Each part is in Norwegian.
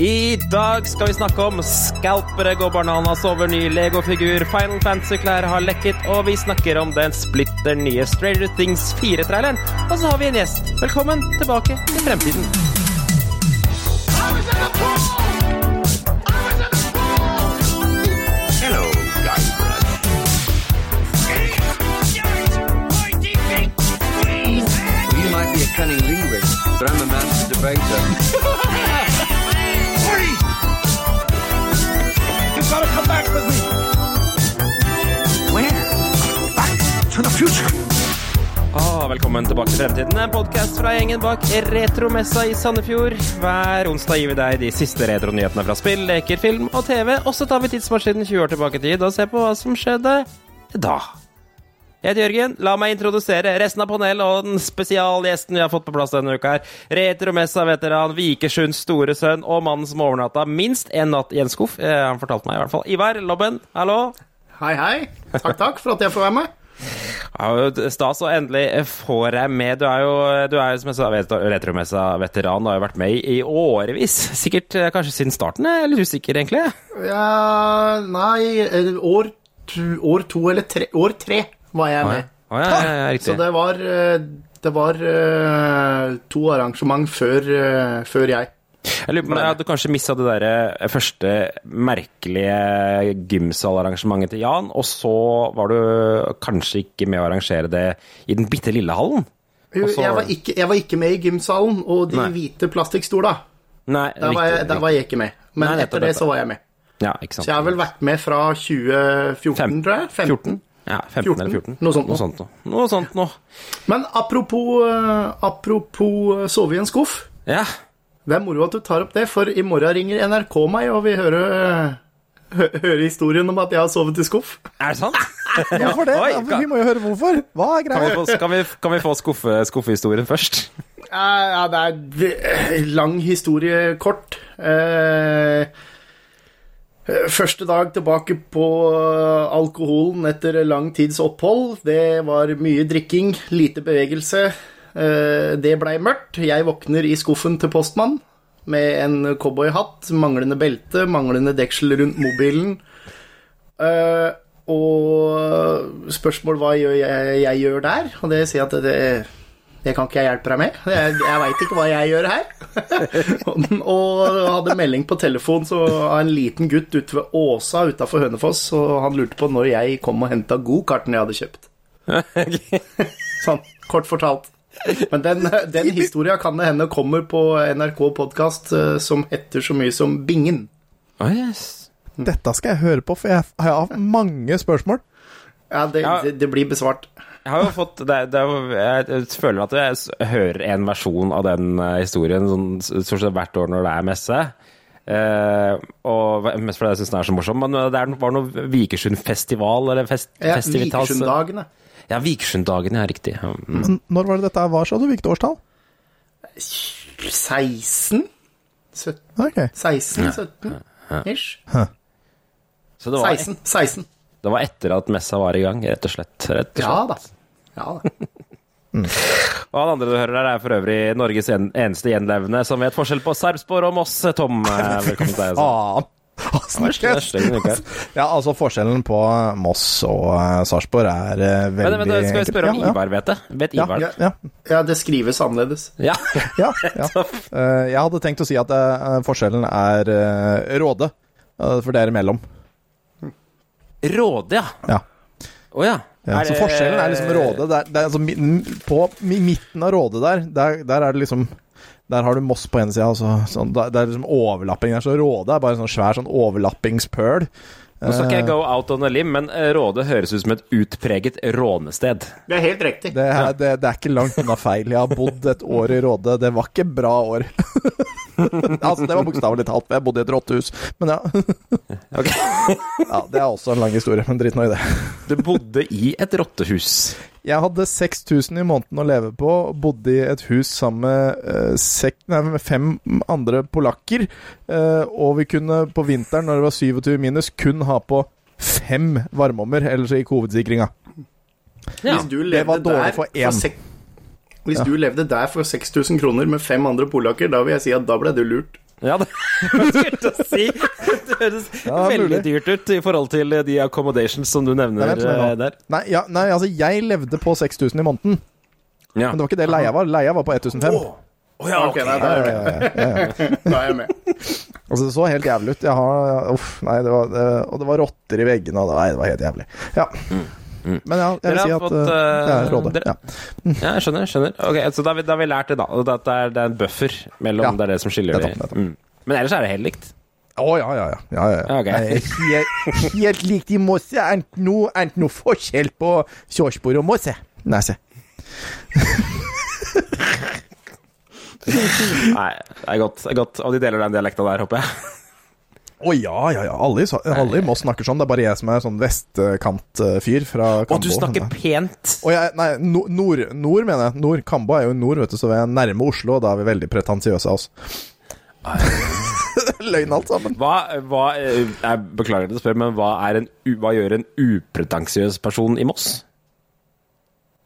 I dag skal vi snakke om skalpere går bananas over ny Lego-figur, Final Fantasy-klær har lekket, og vi snakker om den splitter nye Stranger Things 4-traileren. Og så har vi en gjest. Velkommen tilbake til fremtiden. Hello. You might be a cunning linguist, but I'm a master debater. Ah, velkommen tilbake til Fremtiden, en podkast fra gjengen bak Retromessa i Sandefjord. Hver onsdag gir vi deg de siste retronyhetene fra spill, leker, film og TV. Og så tar vi tidsmaskinen 20 år tilbake i tid og ser på hva som skjedde da. Jeg heter Jørgen. La meg introdusere resten av panelet og den spesialgjesten vi har fått på plass denne uka. her. Retromessa-veteran, Vikersunds store sønn og mannen som overnatta minst én natt i en skuff. Eh, han fortalte meg i hvert fall. Ivar Lobben, hallo. Hei, hei. Takk, takk for at jeg får være med. Ja, Stas å endelig får jeg med. Du er jo, du er, jo som jeg sa, retromessa-veteran. Du har jo vært med i, årevis. Sikkert eh, kanskje siden starten? Jeg er litt usikker, egentlig. Ja, nei, eh, år, år to eller tre År tre var jeg med. Å, ja, ja, ja. Så det var, eh, det var eh, to arrangement før, eh, før jeg. Jeg lurer på om du kanskje missa det der første merkelige gymsalarrangementet til Jan, og så var du kanskje ikke med å arrangere det i den bitte lille hallen? Jo, så- Jeg var, ikke, jeg var ikke med i gymsalen og de Nei. hvite plastikkstola. Der, var jeg- der var jeg ikke med. Men Nei, nettopp, etter det så var jeg med. Ja. Så jeg har vel vært med fra 2014, Fem- tror jeg. 14? Ja, 15 eller 14. Noe sånt Noe nå. sånt, noe. Noe sånt noe. Men apropos, eh, apropos eh, sove i en skuff. Ja. Det er moro at du tar opp det, for i morgen ringer NRK meg og vi hører hø høre historien om at jeg har sovet i skuff. Er det sant? Hvorfor det? Oi, Ja, kan- vi må jo høre hvorfor. Hva er Kan vi få, kan vi, kan vi få skuffe, skuffehistorien først? Ja, ja, det er eh, lang historie kort. Eh, Første dag tilbake på eh, alkoholen etter lang tids opphold. Det var mye drikking, lite bevegelse. Eh, Det blei mørkt. Jeg våkner i skuffen til postmann med en cowboyhatt, manglende belte, manglende deksel rundt mobilen. Eh, Og spørsmål hva jeg, gjør der, og det sier at det, det kan ikke jeg hjelpe deg med. Jeg, jeg veit ikke hva jeg gjør her. og, hadde melding på telefon av en liten gutt ute ved Åsa utafor Hønefoss, og han lurte på når jeg kom og henta gokarten jeg hadde kjøpt. Sånn, kort fortalt. Men den, den historia kan det hende kommer på NRK podkast som heter så mye som Bingen. Oh, yes. Dette skal jeg høre på, for jeg jeg har mange spørsmål. Ja, det, Ja. det, det blir besvart. Jeg har jo fått det, det, Jeg føler at jeg hører en versjon av den eh, historien sånn, stort sett hvert år når det er messe. Eh, og mest fordi jeg syns den er så morsom. Men det er, var noe Vikersund-festival eller fest, Ja, Vikersund-dagene. Ja, Vikersunddagen, ja, riktig. Mm. Når var det dette var, sa du? Hvilket årstall? 16? 17, Okay. 16, 17 ish. Så det var, 16. 16. det var etter at messa var i gang, rett og slett. Rett og slett. Ja da. Ja da. Og han andre du hører der, er for øvrig Norges en, eneste gjenlevende som vet forskjell på Sarpsborg og Moss. Tom, eh, velkommen til deg. Ah, uka her. Ja, altså Forskjellen på Moss og uh, Sarpsborg er uh, Men, veldig men, skal vi spørre om Ja, ja. Ivar vet det? Vet Ja, Ivar ja, Ja, det skrives annerledes. Ja. ja, ja. Eh, jeg hadde tenkt å si at eh, forskjellen er uh, Råde, eh, for det er imellom. Råde, ja. Ja. Oh, ja. Ja, så forskjellen er liksom Råde der, der, er altså, På midten av Råde der, der, der er det liksom Der har du Moss på ene sida, altså, sånn, det er liksom overlapping der. Så Råde er bare en sånn svær sånn overlappingspøl. Nå skal ikke jeg Eh, go out on a limb, men eh, Råde høres ut som et utpreget rånested. Det er helt riktig. Det er, det, det er ikke langt unna feil. Jeg har bodd et år i Råde. Det var ikke bra år. altså, det var bokstavelig talt, jeg bodde i et rottehus. Men ja. Ja. Det er også en lang historie, men drit nå i det. Du bodde i et rottehus. Jeg hadde 6000 i måneden å leve på, bodde i et hus sammen med, eh, sek, nei, med fem andre polakker, eh, og vi kunne på vinteren, når det var 27 minus, kun ha på fem varmeommer, ellers gikk hovedsikringa. Ja. Hvis du det levde var dårlig der for én. Hvis du levde der for 6000 kroner med fem andre polakker, da vil jeg si at da ble du lurt. Ja, det skulle å si. Det høres Ja, veldig mulig. dyrt ut i forhold til de accommodations som du nevner Nei, eh, der. Nei, ja, nei, altså, jeg levde på 6000 i måneden. Ja. Men det var ikke det leia var. Leia var på 1005. ja, Ok, nei, da er jeg med. Ja, ja, ja. Da er jeg med. Altså, det så helt jævlig ut. Jeg har Uff, nei, det var det, Og det var rotter i veggene, og det, nei, det var helt jævlig. Ja. Men ja, jeg vil si at fått, uh, det er eh, rådet. dere- Ja. Ja, jeg skjønner. skjønner Ok, Så da har vi, da har vi lært det, da. og At det er, det er en buffer mellom Ja. Det er det som skiller Nettopp, de. nettopp. Mm. Men ellers er det helt likt. Å, ja, ja, ja. ja, ja, ja. Ja, ok. Nei, Helt, helt likt i Mosse. Er ikke noe, noe forskjell på Kjørsborg og Mosse. Nei, se. Nei, det er godt. Det er godt. Og de deler den dialekta der, håper jeg. Å ja, ja, ja. Alle, alle i Moss snakker sånn. Det er bare jeg som er sånn vestkantfyr fra Kambo. Og du snakker pent. Og jeg, nei, nord, nord, mener jeg. Nord, Kambo er jo nord, vet du, så vi er nærme Oslo, og da er vi veldig pretensiøse av oss. Løgn alt sammen. Hva, hva eh, Jeg beklager at jeg spør, men hva, er en, hva gjør en upretensiøs person i Moss?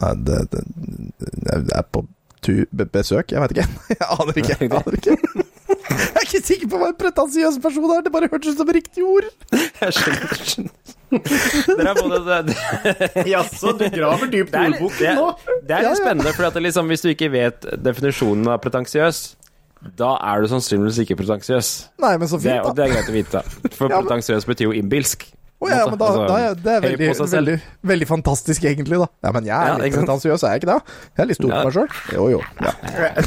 Nei, det, det, det er på tu, besøk, jeg veit ikke. Jeg aner ikke. Jeg aner ikke. Ikke sikker på hva en pretensiøs person er, det bare hørtes ut som riktig ord. Jeg skjønner. skjønner. Dere er både Jaså, du graver dypt i ordboken det, nå? det er Ja, litt ja. spennende, for at liksom, hvis du ikke vet definisjonen av pretensiøs, da er du sannsynligvis ikke pretensiøs. Nei, men så Det, og det er greit å vite. For Ja, men- pretensiøs betyr jo innbilsk. Å ja, men da, Altså, da er det er veldig, veldig, veldig fantastisk, egentlig, da. Ja, men jeg er Ja, litt pretensiøs, er jeg ikke det? Jeg er litt stor på Ja. meg sjøl. Jo, jo. Ja.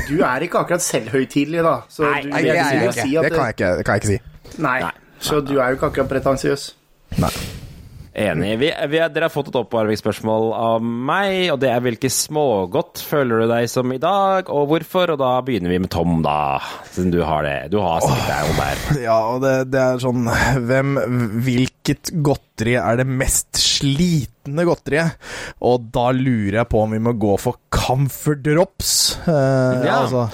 Du er ikke akkurat selvhøytidelig, da. Så Nei, du, nei, Nei, jeg jeg er si at Det kan jeg ikke, kan jeg ikke si. Nei. Nei. Så du er jo ikke akkurat pretensiøs. Nei. Enig. Vi, vi, dere har fått et oppvarmingsspørsmål av meg, og det er hvilke smågodt føler du deg som i dag, og hvorfor? Og da begynner vi med Tom, da, siden du har det. Du har sikkert deg om der. Ja, og det, det er sånn Hvem Hvilket godteri er det mest slitne godteriet? Og da lurer jeg på om vi må gå for Comfort Drops. Eh, Ja. Altså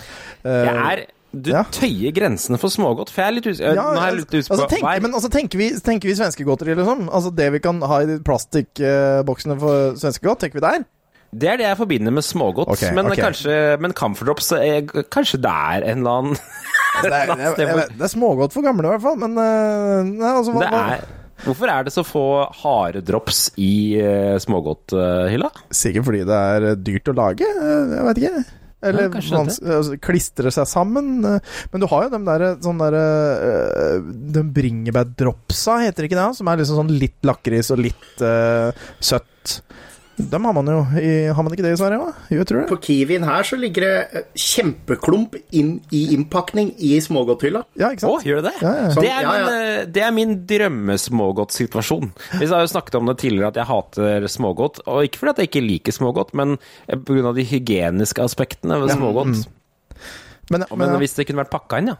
eh, Jeg er Du Ja. tøyer grensene for smågodt, for jeg er litt usikker ja, Nå er jeg litt usikker altså, er- men altså, tenker vi, tenker vi svenskegodteri, liksom? Altså det vi kan ha i plastikkboksene for svenskegodt, tenker vi der? Det er det jeg forbinder med smågodt, Okay, men okay. kanskje Men Comfort Drops er, Kanskje det er en eller annen Det er, jeg, jeg, vet- det er smågodt for gamle, i hvert fall, men eh, nei, altså, hva, Det er Hvorfor er det så få harde drops i uh, smågodthylla? Sikkert fordi det er eh, dyrt å lage, eh, jeg vet ikke. Eller Ja, altså, klistre seg sammen. eh, Men du har jo de der sånn derre øh, De bringebærdropsa, heter det ikke det? Som er liksom sånn litt lakris og litt uh, søtt. Dem har man jo i Har man ikke det i Sverige òg? Jo, jeg tror det. På Kiwien her så ligger det eh, kjempeklump inn i innpakning i smågodthylla. Ja, ikke Å, gjør det det? Ja, ja. Det, er Ja, ja. min, eh, det er min drømmesmågodtsituasjon. Vi har jo snakket om det tidligere at jeg hater smågodt. Og ikke fordi at jeg ikke liker smågodt, men pga. de hygieniske aspektene ved smågodt. Men, Men men, hvis det kunne vært pakka inn, ja.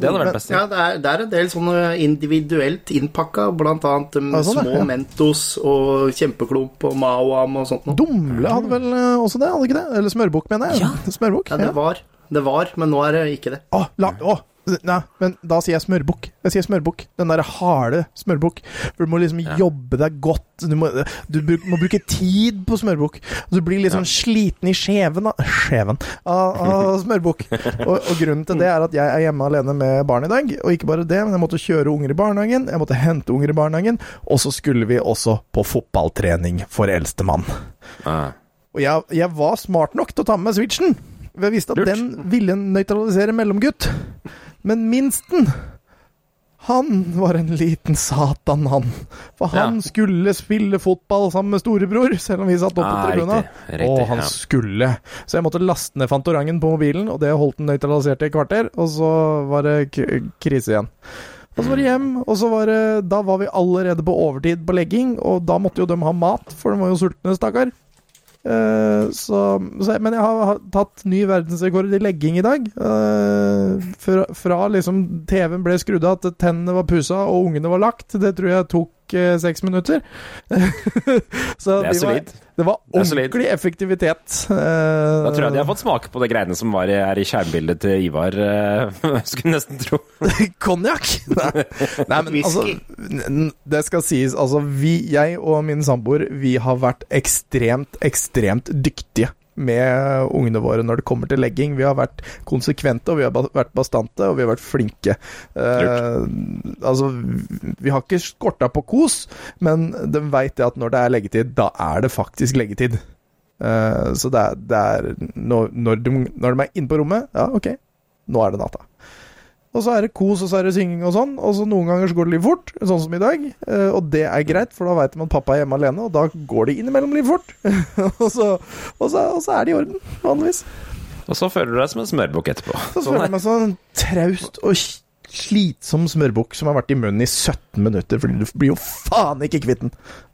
Det hadde vært best. Ja, det er, det er en del sånne individuelt innpakka, blant annet um, sånn, små Ja. Mentos og kjempeklump og Maoam og sånt noe. Dumle hadde vel eh, også det, hadde ikke det? Eller smørbukk, mener jeg. Smørbukk. Ja, det var, det var, men nå er det ikke det. Å, la, å, nei, men da sier jeg smørbukk. Jeg sier smørbukk. Den derre harde smørbukk. For du må liksom jobbe deg godt. Du må, du må bruke tid på smørbukk. Du blir litt sånn sliten i skjeven av Skjeven av, av smørbukk. Og, og grunnen til det er at jeg er hjemme alene med barn i dag. Og ikke bare det, men jeg måtte kjøre unger i barnehagen. Jeg måtte hente unger i barnehagen. Og så skulle vi også på fotballtrening for eldstemann. Ja. Og jeg, jeg var smart nok til å ta med meg switchen. For har visst at Lurt. den ville nøytralisere mellomgutt. Men minsten Han var en liten satan, han. For han Ja. skulle spille fotball sammen med storebror, selv om vi satt oppe på Ah, riktig, Og han ja. skulle. Så jeg måtte laste ned Fantorangen på mobilen, og det holdt den nøytralisert i et kvarter. Og så var det krise igjen. Og så var det hjem, og så var det Da var vi allerede på overtid på legging, og da måtte jo de ha mat, for de var jo sultne, stakkar. Eh, så, så, men jeg har, har tatt ny verdensrekord i legging i dag. Uh, fra, fra liksom TV-en ble skrudd av, at tennene var pussa og ungene var lagt. Det tror jeg tok eh, seks minutter. så Det er de var, solid. det var Det ordentlig effektivitet. Eh, Da tror jeg de har fått smake på de greiene som var i, er i skjermbildet til Ivar. eh, skulle nesten tro. Konjakk? Nei, Nei, men altså Det skal sies, altså vi, jeg og min samboer, vi har vært ekstremt, ekstremt dyktige med ungene våre når det kommer til legging. Vi har vært konsekvente, og vi har vært bastante, og vi har vært flinke. Uh, altså, vi har ikke skorta på kos, men de veit at når det er leggetid, da er det faktisk leggetid. Uh, så det er, det er når, når, de, når de er inne på rommet, ja, ok, nå er det natta. Og så er det kos, og så er det synging og sånn. Og så noen ganger så går det litt fort, sånn som i dag. Eh, og det er greit, for da veit man at pappa er hjemme alene, og da går det innimellom litt fort. og, så, og, så, og så er det i orden, vanligvis. Og så føler du deg som en smørbukk etterpå. Så føler er- jeg meg sånn traust og slitsom smørbukk som har vært i munnen i 17 minutter, fordi du blir jo faen ikke kvitt den.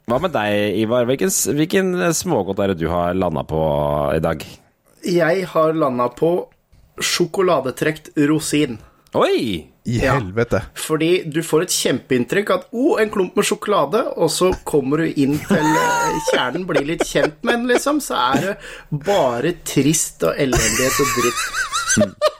Hva med deg, Ivar? Hvilken, hvilken smågodt er det du har landa på i dag? Jeg har landa på sjokoladetrekt rosin. Oi! I Ja. helvete. Fordi du får et kjempeinntrykk at oh, en klump med sjokolade, og så kommer du inn til eh, kjernen, blir litt kjent med den, liksom, så er det bare trist og elendighet og dritt.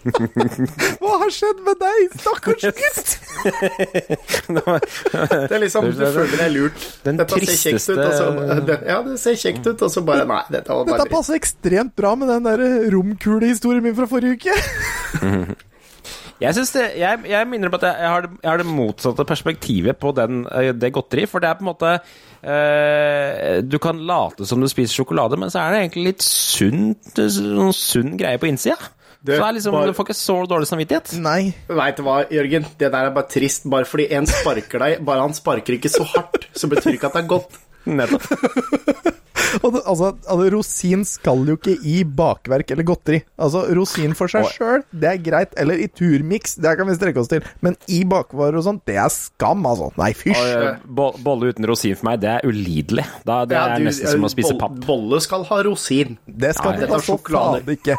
Hva har skjedd med deg, stakkars gutt? Det er liksom, Du føler deg lurt. Den Dette ser kjekt ut, og så Ja, det ser kjekt ut, og så bare Nei, dette var bare dritt. passer ekstremt bra med den der romkulehistorien min fra forrige uke. Jeg, det, jeg, jeg minner om at jeg, jeg, har det, jeg har det motsatte perspektivet på den, eh, det godteri. For det er på en måte øh, Du kan late som du spiser sjokolade, men så er det egentlig litt sunt, sånn sunn greie på innsida. Det så er liksom, bare... Du får ikke så dårlig samvittighet. Nei. Veit du hva, Jørgen? Det der er bare trist. Bare fordi en sparker deg, bare han sparker ikke så hardt, så betyr ikke at det er godt. Nettopp. Og det, altså, altså, rosin skal jo ikke i bakverk eller godteri. Altså, rosin for seg sjøl, det er greit. Eller i turmiks, det kan vi strekke oss til. Men i bakvarer og sånt, det er skam, altså. Nei, fysj. Eh, Bolle uten rosin for meg, det er ulidelig. Da, det Ja, er nesten som å spise papp. Bolle skal ha rosin. Det skal Ja, det dette da så sjokolade. faen ikke.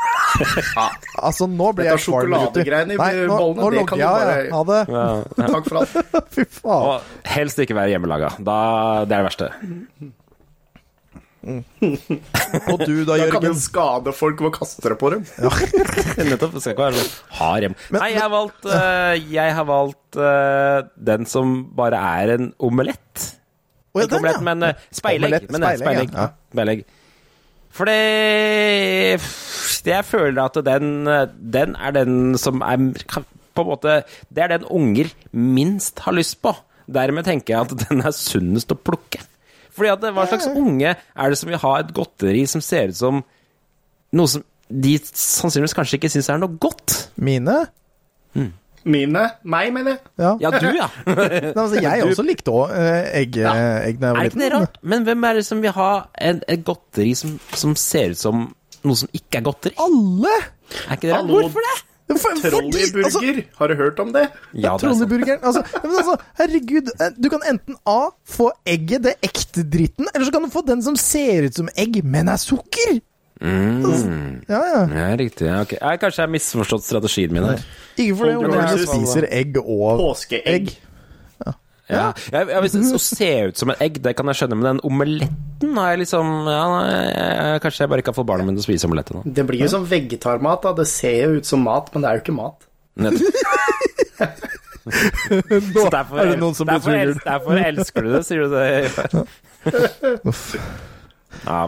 Altså, nå blir jeg kvalm, Dette sjokoladegreiene i Nei, nå, bollene, nå det kan du bare- Ja. Ha det. Ja. Takk for alt. Fy faen. Og helst ikke være hjemmelaga. Da, det er det verste. Og du da, Jørgen? Da kan den skade folk ved å kaste på dem. Nettopp. Det skal ikke være sånn hard hjem. Nei, jeg har valgt, uh, jeg har valgt uh, den som bare er en omelett. Å, ja, Ikke omelett, ja. men uh, speilegg. Omelett, Men, speilegg, speilegg. ja. speilegg. For det, Jeg føler at den, den er den som er på en måte Det er den unger minst har lyst på. Dermed tenker jeg at den er sunnest å plukke. Fordi at Hva slags unge er det som vil ha et godteri som ser ut som noe som de sannsynligvis kanskje ikke syns er noe godt? Mine? Mine? Meg, mener jeg. Ja. Ja, du, ja. Nei, altså, jeg også likte òg egg, Ja. egg da jeg Er var det ikke det liten. rart? Men hvem er det som vil ha en, et godteri som, som ser ut som noe som ikke er godteri? Alle! Er ikke det rart? Hallo. Hvorfor det? Trolleyburger. altså, Har du hørt om det? Ja, det er sant. Altså, altså, herregud. eh, Du kan enten A. Få egget, det ekte dritten, eller så kan du få den som ser ut som egg, men er sukker. Mm. Ja, ja. Ja, riktig. Ja, okay. Jeg, kanskje jeg har misforstått strategien min her. Ikke for det, men du jeg spiser egg og Påskeegg. Ja, jeg, jeg, hvis det å se ut som et egg, det kan jeg skjønne, men den omeletten har jeg liksom ja, nei, jeg, Kanskje jeg bare ikke har fått barna mine til å spise omelett ennå. Det blir jo som vegetarmat. da Det ser jo ut som mat, men det er jo ikke mat. Nå derfor, er det noen som blir derfor, derfor elsker du det, sier du det? Ja.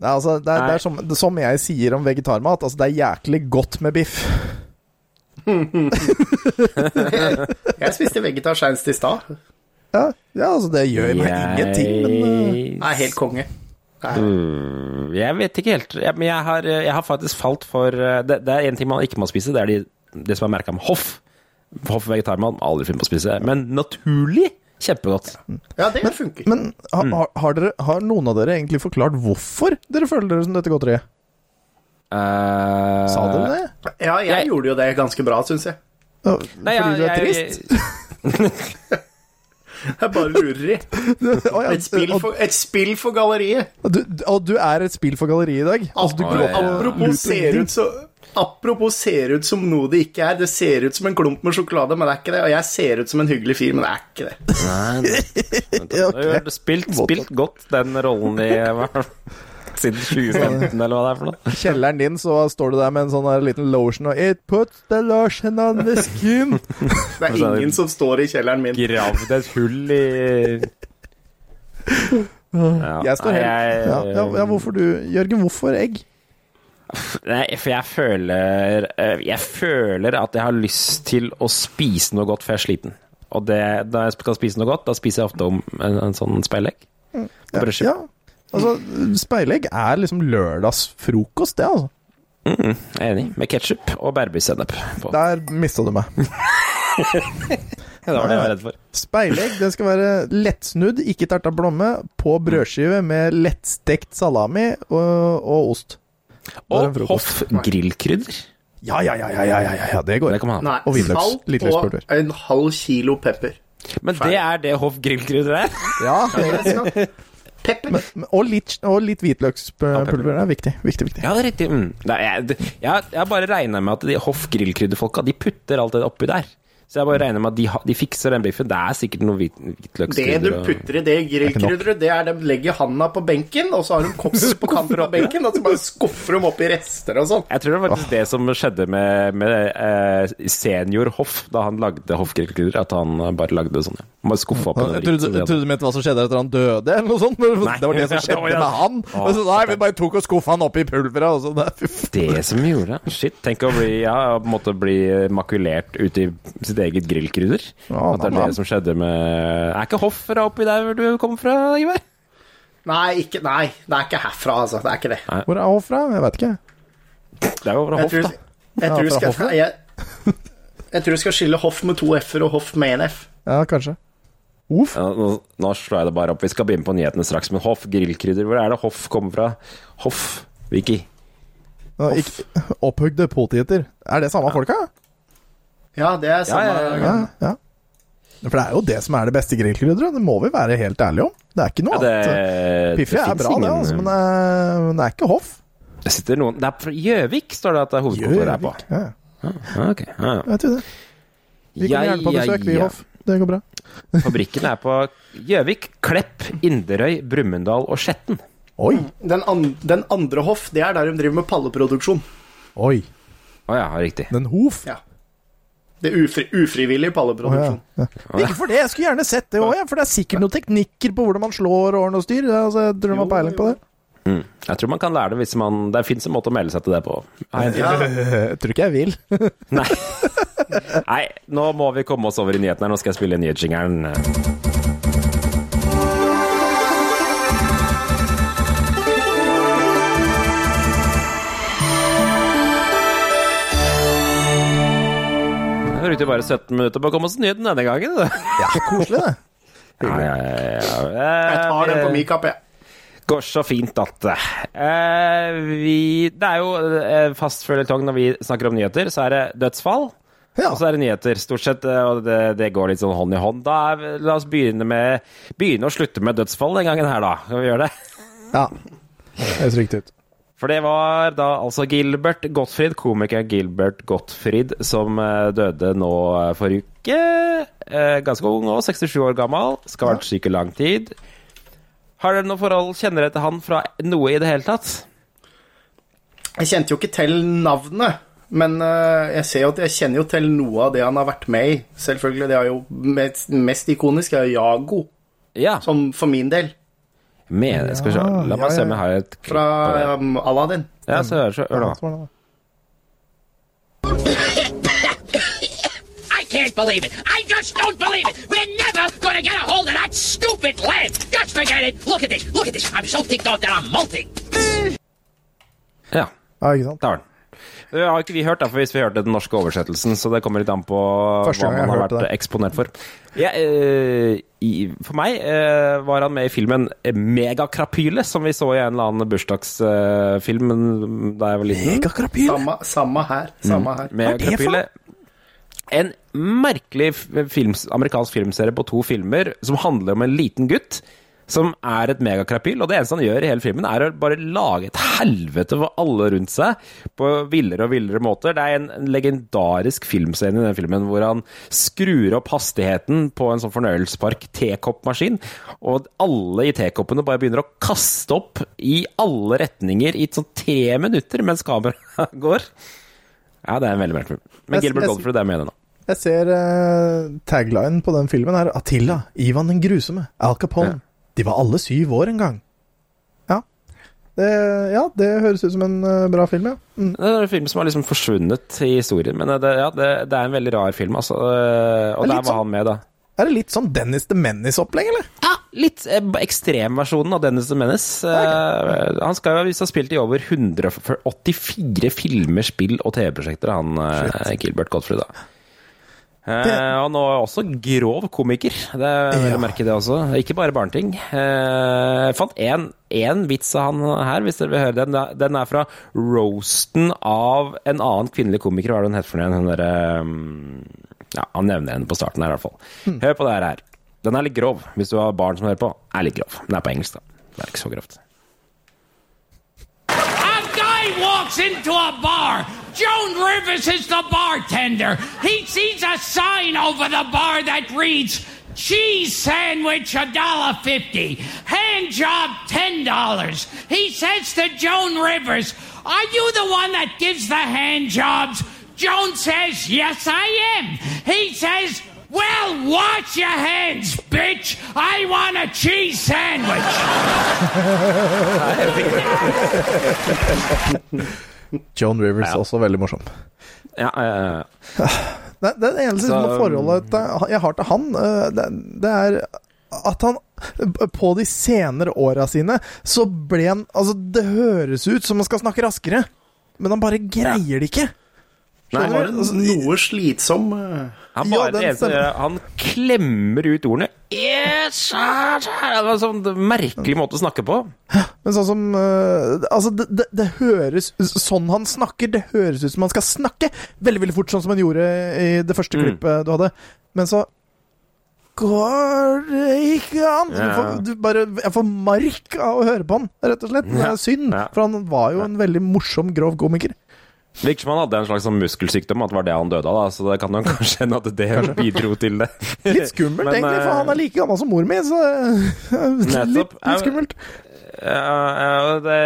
Nei, altså, det, er, det er som, det, som jeg sier om vegetarmat, altså, det er jæklig godt med biff. Jeg spiste vegetar seinest i stad. Ja, ja, altså, det gjør meg ingenting, men uh, Nei, helt konge. Mm, Jeg vet ikke helt. Jeg, men jeg har, jeg har faktisk falt for eh, Det, det er én ting man ikke må spise, det er de, det som er merka med hoff. Hoff vegetarmann, aldri funnet på å spise. Men naturlig kjempegodt. Ja, det funker. Men ha, har, har, dere, har noen av dere egentlig forklart hvorfor dere føler dere som dette godteriet? Uh, Sa dere det? Ja, jeg Jeg- gjorde jo det ganske bra, syns jeg. Ja, Nei, Fordi du er jeg- trist? Jeg bare lurer i. Et spill for, et spill for galleriet. Og du, og du er et spill for galleriet i dag? Altså, du Apropos, går apropos, ser ut så, apropos ser ut som noe det ikke er. Det ser ut som en klump med sjokolade, men det er ikke det. Og jeg ser ut som en hyggelig fyr, men det er ikke det. Nei, nei. Du har spilt, spilt godt den rollen i siden 2015, eller hva det er for noe. kjelleren din så står du der med en sånn liten lotion og It puts the lotion on the skin. Det er ingen som står i kjelleren min. Gravd et hull i Ja. Jeg står helt ja, ja, ja, hvorfor du Jørgen, hvorfor egg? Nei, for jeg føler eh, Jeg føler at jeg har lyst til å spise noe godt, for jeg er sliten. Og det, da jeg skal spise noe godt, da spiser jeg ofte om en, en sånn speilegg. Ja, Brødskive. ja. Altså, speilegg er liksom lørdagsfrokost, det, altså. Mm, enig. Med ketsjup og bærbysennep på. Der mista du meg. Det var det jeg var redd for. Speilegg det skal være lettsnudd, ikke terta blomme, på brødskive med lettstekt salami og, og ost. Og. Hoff grillkrydder. Ja, ja, ja, ja, ja, ja, ja, det går. Det kan man ha. Nei, Og hvitløkspulver. og en halv kilo pepper. Men det er det Hoff grillkrydder er? Ja, Pepper. men- og litt, og litt hvitløkspulver er viktig. Viktig, viktig. Ja, det er riktig. Mm. Nei, jeg, jeg, jeg bare regna med at de Hoff grillkrydderfolka De putter alt det oppi der. Så jeg bare regner med at de, ha- de fikser den biffen. Det er sikkert noe hvit, Det du putter i det grillkrydderet, det er de legger handa på benken, og så har de koks på kanten av benken, og så bare skuffer de opp i rester og sånn. Jeg tror det var faktisk det som skjedde med, med eh, senior Hoff da han lagde Hoff grillkrydder. At han bare lagde det sånn. Ja. Han bare skuffa opp Jeg det trodde, jeg du mente hva som skjedde etter han døde, eller noe sånt. Nei. Det var det som skjedde med han. Å, så, nei, vi bare tok og skuffa han opp i pulveret. Og så, nei. Det som gjorde det. Shit. Tenk å bli, ja, på en måte bli makulert ute i sitt eget grillkrydder. Ja, At det er det som skjedde med Er ikke Hoff fra oppi der hvor du kommer fra, Ivar? Nei, ikke, nei, det er ikke herfra, altså. Det er ikke det. Hvor er Hoff fra? Jeg vet ikke. Det er jo fra Hoff, da. jeg, tror du skal, jeg, jeg tror jeg skal skille Hoff med to f-er og Hoff med en f. Ja, kanskje. Uff. Ja, nå, nå slår jeg det bare opp. Vi skal begynne på nyhetene straks. Men Hoff grillkrydder, hvor er det Hoff kommer fra? Hoff, Vicky. Ja, ikke- Opphugde poteter. Er det samme folka? Ja, det er samme Ja, ja, Ja, ja. For det er jo det som er det beste grillkrydderet. Det må vi være helt ærlige om. Det er ikke noe Ja, det, annet. Piffi er bra, bra, det, altså, men det er, men det er ikke hoff. Det sitter noen Det er fra Gjøvik, står det at det er hovedkontoret er på. Ja, Ah, ok. ah, ja. vet du det. Vi kommer gjerne på besøk, vi, Hoff. Det går bra. Fabrikken er på Gjøvik, Klepp, Inderøy, Brumunddal og Skjetten. Oi. Den, an, den andre Hoff, det er der de driver med palleproduksjon. Oi. Å ja, riktig. Den Hof. Ja. Det er ufri, ufrivillig Å, ja. palleproduksjon. Ja. Ikke for det, jeg skulle gjerne sett det òg, ja, for det er sikkert noen teknikker på hvordan man slår og ordner og styr. Altså, jeg tror man har peiling på det. Mm. Jeg tror man kan lære det hvis man Det fins en måte å melde seg til det på. Nei, Ja. Jeg tror ikke jeg vil. Nei. Nei, nå må vi komme oss over i nyhetene. her. Nå skal jeg spille nyhetsjingeren. Brukte bare 17 minutter på å komme oss til nyheten denne gangen. Ja, koselig, det. Ja, ja, ja, ja. Jeg tar den på min kappe, jeg. Går så fint at eh, vi, Det er jo eh, fast føljetong når vi snakker om nyheter, så er det dødsfall. Ja. Og så er det nyheter, stort sett, eh, og det, det går litt sånn hånd i hånd. Da er, La oss begynne med Begynne å slutte med dødsfall den gangen her, da. Skal vi gjøre det? ja. Det høres riktig ut. For det var da altså Gilbert Gottfried, komiker Gilbert Gottfried, som eh, døde nå eh, forrige uke. Eh, ganske ung og 67 år gammel. Skal ha vært syk i lang tid. Har dere noe forhold, kjenner dere til han fra noe i det hele tatt? Jeg kjente jo ikke til navnet, men jeg ser jo at jeg kjenner jo til noe av det han har vært med i. Selvfølgelig, det er jo mest, mest ikonisk er Jago, Ja. som for min del, Med, skal vi se. La meg ja, se ja. om jeg har et klipp fra um, Aladdin. Ja, se her, så hør nå. I can't believe it. I just don't believe it. We're never going to get a hold of that stupid lamp. Just forget it. Look at this. Look at this. I'm so ticked off that I'm molting. Ja, Ja, ikke sant? der var den. Det har ikke vi hørt, da, for hvis vi hørte den norske oversettelsen, så det kommer litt an på hva man har vært det. eksponert for. Ja, eh, i, for meg eh, var han med i filmen Megakrapyle, som vi så i en eller annen bursdagsfilm da jeg var liten. Megakrapyl? Samme, samme her. Samme her. Mm. Er for En merkelig films, amerikansk filmserie på to filmer som handler om en liten gutt som er et megakrapyl, og det eneste han gjør i hele filmen, er å bare lage et helvete for alle rundt seg på villere og villere måter. Det er en, en legendarisk filmscene i den filmen hvor han skrur opp hastigheten på en sånn fornøyelsespark tekoppmaskin, og alle i tekoppene bare begynner å kaste opp i alle retninger i sånn tre minutter mens kameraet går. Ja, det er en veldig merkelig film. Men Gilbert Goldfried er med i den nå. Jeg ser uh, taglinen på den filmen her. Attila, Ivan den grusomme, Al Capone, De var alle syv år en gang. Ja. Det, ja, det høres ut som en eh, bra film, ja. Mm. Det er en film som har liksom forsvunnet i historien, men det, ja, det, det er en veldig rar film, altså. eh, Og er der var sånn- han med, da. Er det litt sånn Dennis the Menace-opplegg, eller? Ja, litt eh, ekstremversjonen av Dennis the Menace. Eh, han skal jo ha spilt i over 184 filmer, spill og TV-prosjekter, han eh, Gilbert Gottfried. da. Eh, Det- han er også grov komiker. Det er Ja. merke det også. Ikke bare barneting. Eh, jeg fant én vits av han her, hvis dere vil høre den. Den er fra roasten av en annen kvinnelig komiker. Hva er det hun heter for noe? Hun um, Ja, han nevner henne på starten her, i hvert fall. Hør på det her. Den er litt grov, hvis du har barn som hører på. Er litt grov. Den er på engelsk, da. Det er ikke så grovt. A guy walks into a bar. Joan Rivers is the bartender. He sees a sign over the bar that reads, Cheese sandwich a dollar fifty, hand job ten dollars. He says to Joan Rivers, "Are you the one that gives the hand jobs?" Joan says, "Yes, I am." He says, "Well, wash your hands, bitch. I want a cheese sandwich." Joan Rivers Ja. også veldig morsom. Ja, ja, Det, det eneste Så- forholdet jeg har til han, eh, det, det er at han på de senere åra sine så ble han Altså, det høres ut som han skal snakke raskere, men han bare greier det ikke. Nei, Skjønner du? Altså, Noe slitsom eh, han, Ja, den eneste han klemmer ut ordene. Yes. Det var en sånn merkelig måte å snakke på. Men sånn som eh, Altså, det, det, det høres Sånn han snakker, det høres ut som han skal snakke veldig, veldig fort, sånn som han gjorde i det første Mm. klippet du hadde. Men så går det ikke an! Du får, du bare, jeg får mark av å høre på han, rett og slett. Det er synd, Ja. for han var jo en veldig morsom, grov komiker. Virker som han hadde en slags sånn muskelsykdom, at det var det han døde av. da, Så det kan jo kanskje hende at det bidro til det. Litt skummelt, Men, egentlig, for eh, han er like gammel som mor mi, så litt, litt skummelt. Ja, det,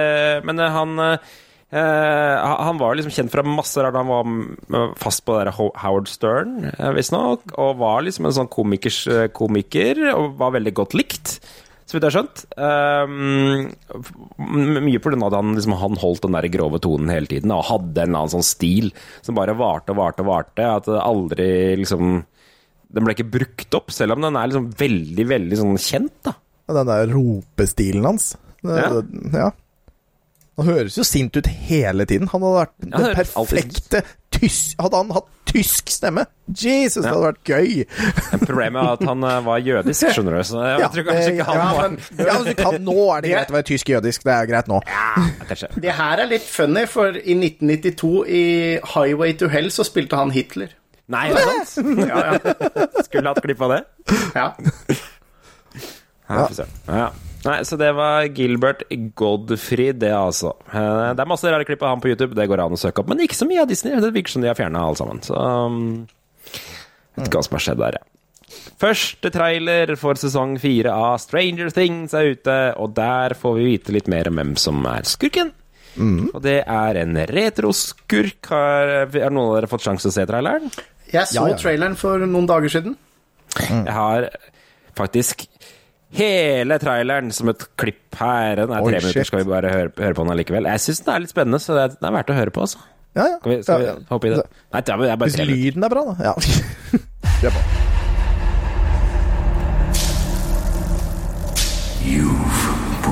men eh, han eh, eh, Han var liksom kjent fra masse rart. Han var fast på det der Howard Stern, visstnok, og var liksom en sånn komikers komiker, og var veldig godt likt. Så vidt jeg har skjønt. Um, mye grunn at han, liksom, han holdt den der grove tonen hele tiden, og hadde en annen sånn stil som bare varte og varte og varte. At det aldri liksom Den ble ikke brukt opp, selv om den er liksom veldig, veldig sånn kjent, da. Den der ropestilen hans. Det, Ja. det, ja. Han høres jo sint ut hele tiden. Han hadde vært den perfekte tysk Hadde han hatt tysk stemme? Jesus, det hadde vært gøy! Problemet er at han eh, var jødisk, skjønner du. Så jeg Ja, tror kanskje ikke han ja, var men, ja, men kan, Nå er det greit å være tysk-jødisk. Det er greit nå. Ja, Det her er litt funny, for i 1992, i Highway to Hell, så spilte han Hitler. Nei, er det sant? Ja, ja. Skulle hatt klipp av det. Ja. Ja, ja. Nei, så det var Gilbert Godfried, det altså. Eh, Det er masse rare klipp av han på YouTube, det går an å søke opp. Men ikke så mye av Disney. Det virker som de har fjerna alle sammen. Så um, Vet ikke hva som har skjedd der, ja. Første trailer for sesong fire av Stranger Things er ute, og der får vi vite litt mer om hvem som er skurken. Og det er en retroskurk. Har, har noen av dere fått sjanse til å se traileren? Jeg så Ja, ja. traileren for noen dager siden. Jeg har faktisk hele traileren som et klipp her. Den er Oi, tre minutter, skal vi bare høre, høre på den allikevel. Jeg syns den er litt spennende, så det er, det er verdt å høre på, altså. Ja, ja. Skal vi, skal vi Ja, hoppe i det? Nei, det er er bare Hvis tre minutter. lyden er bra, da. Ja. Kjør på.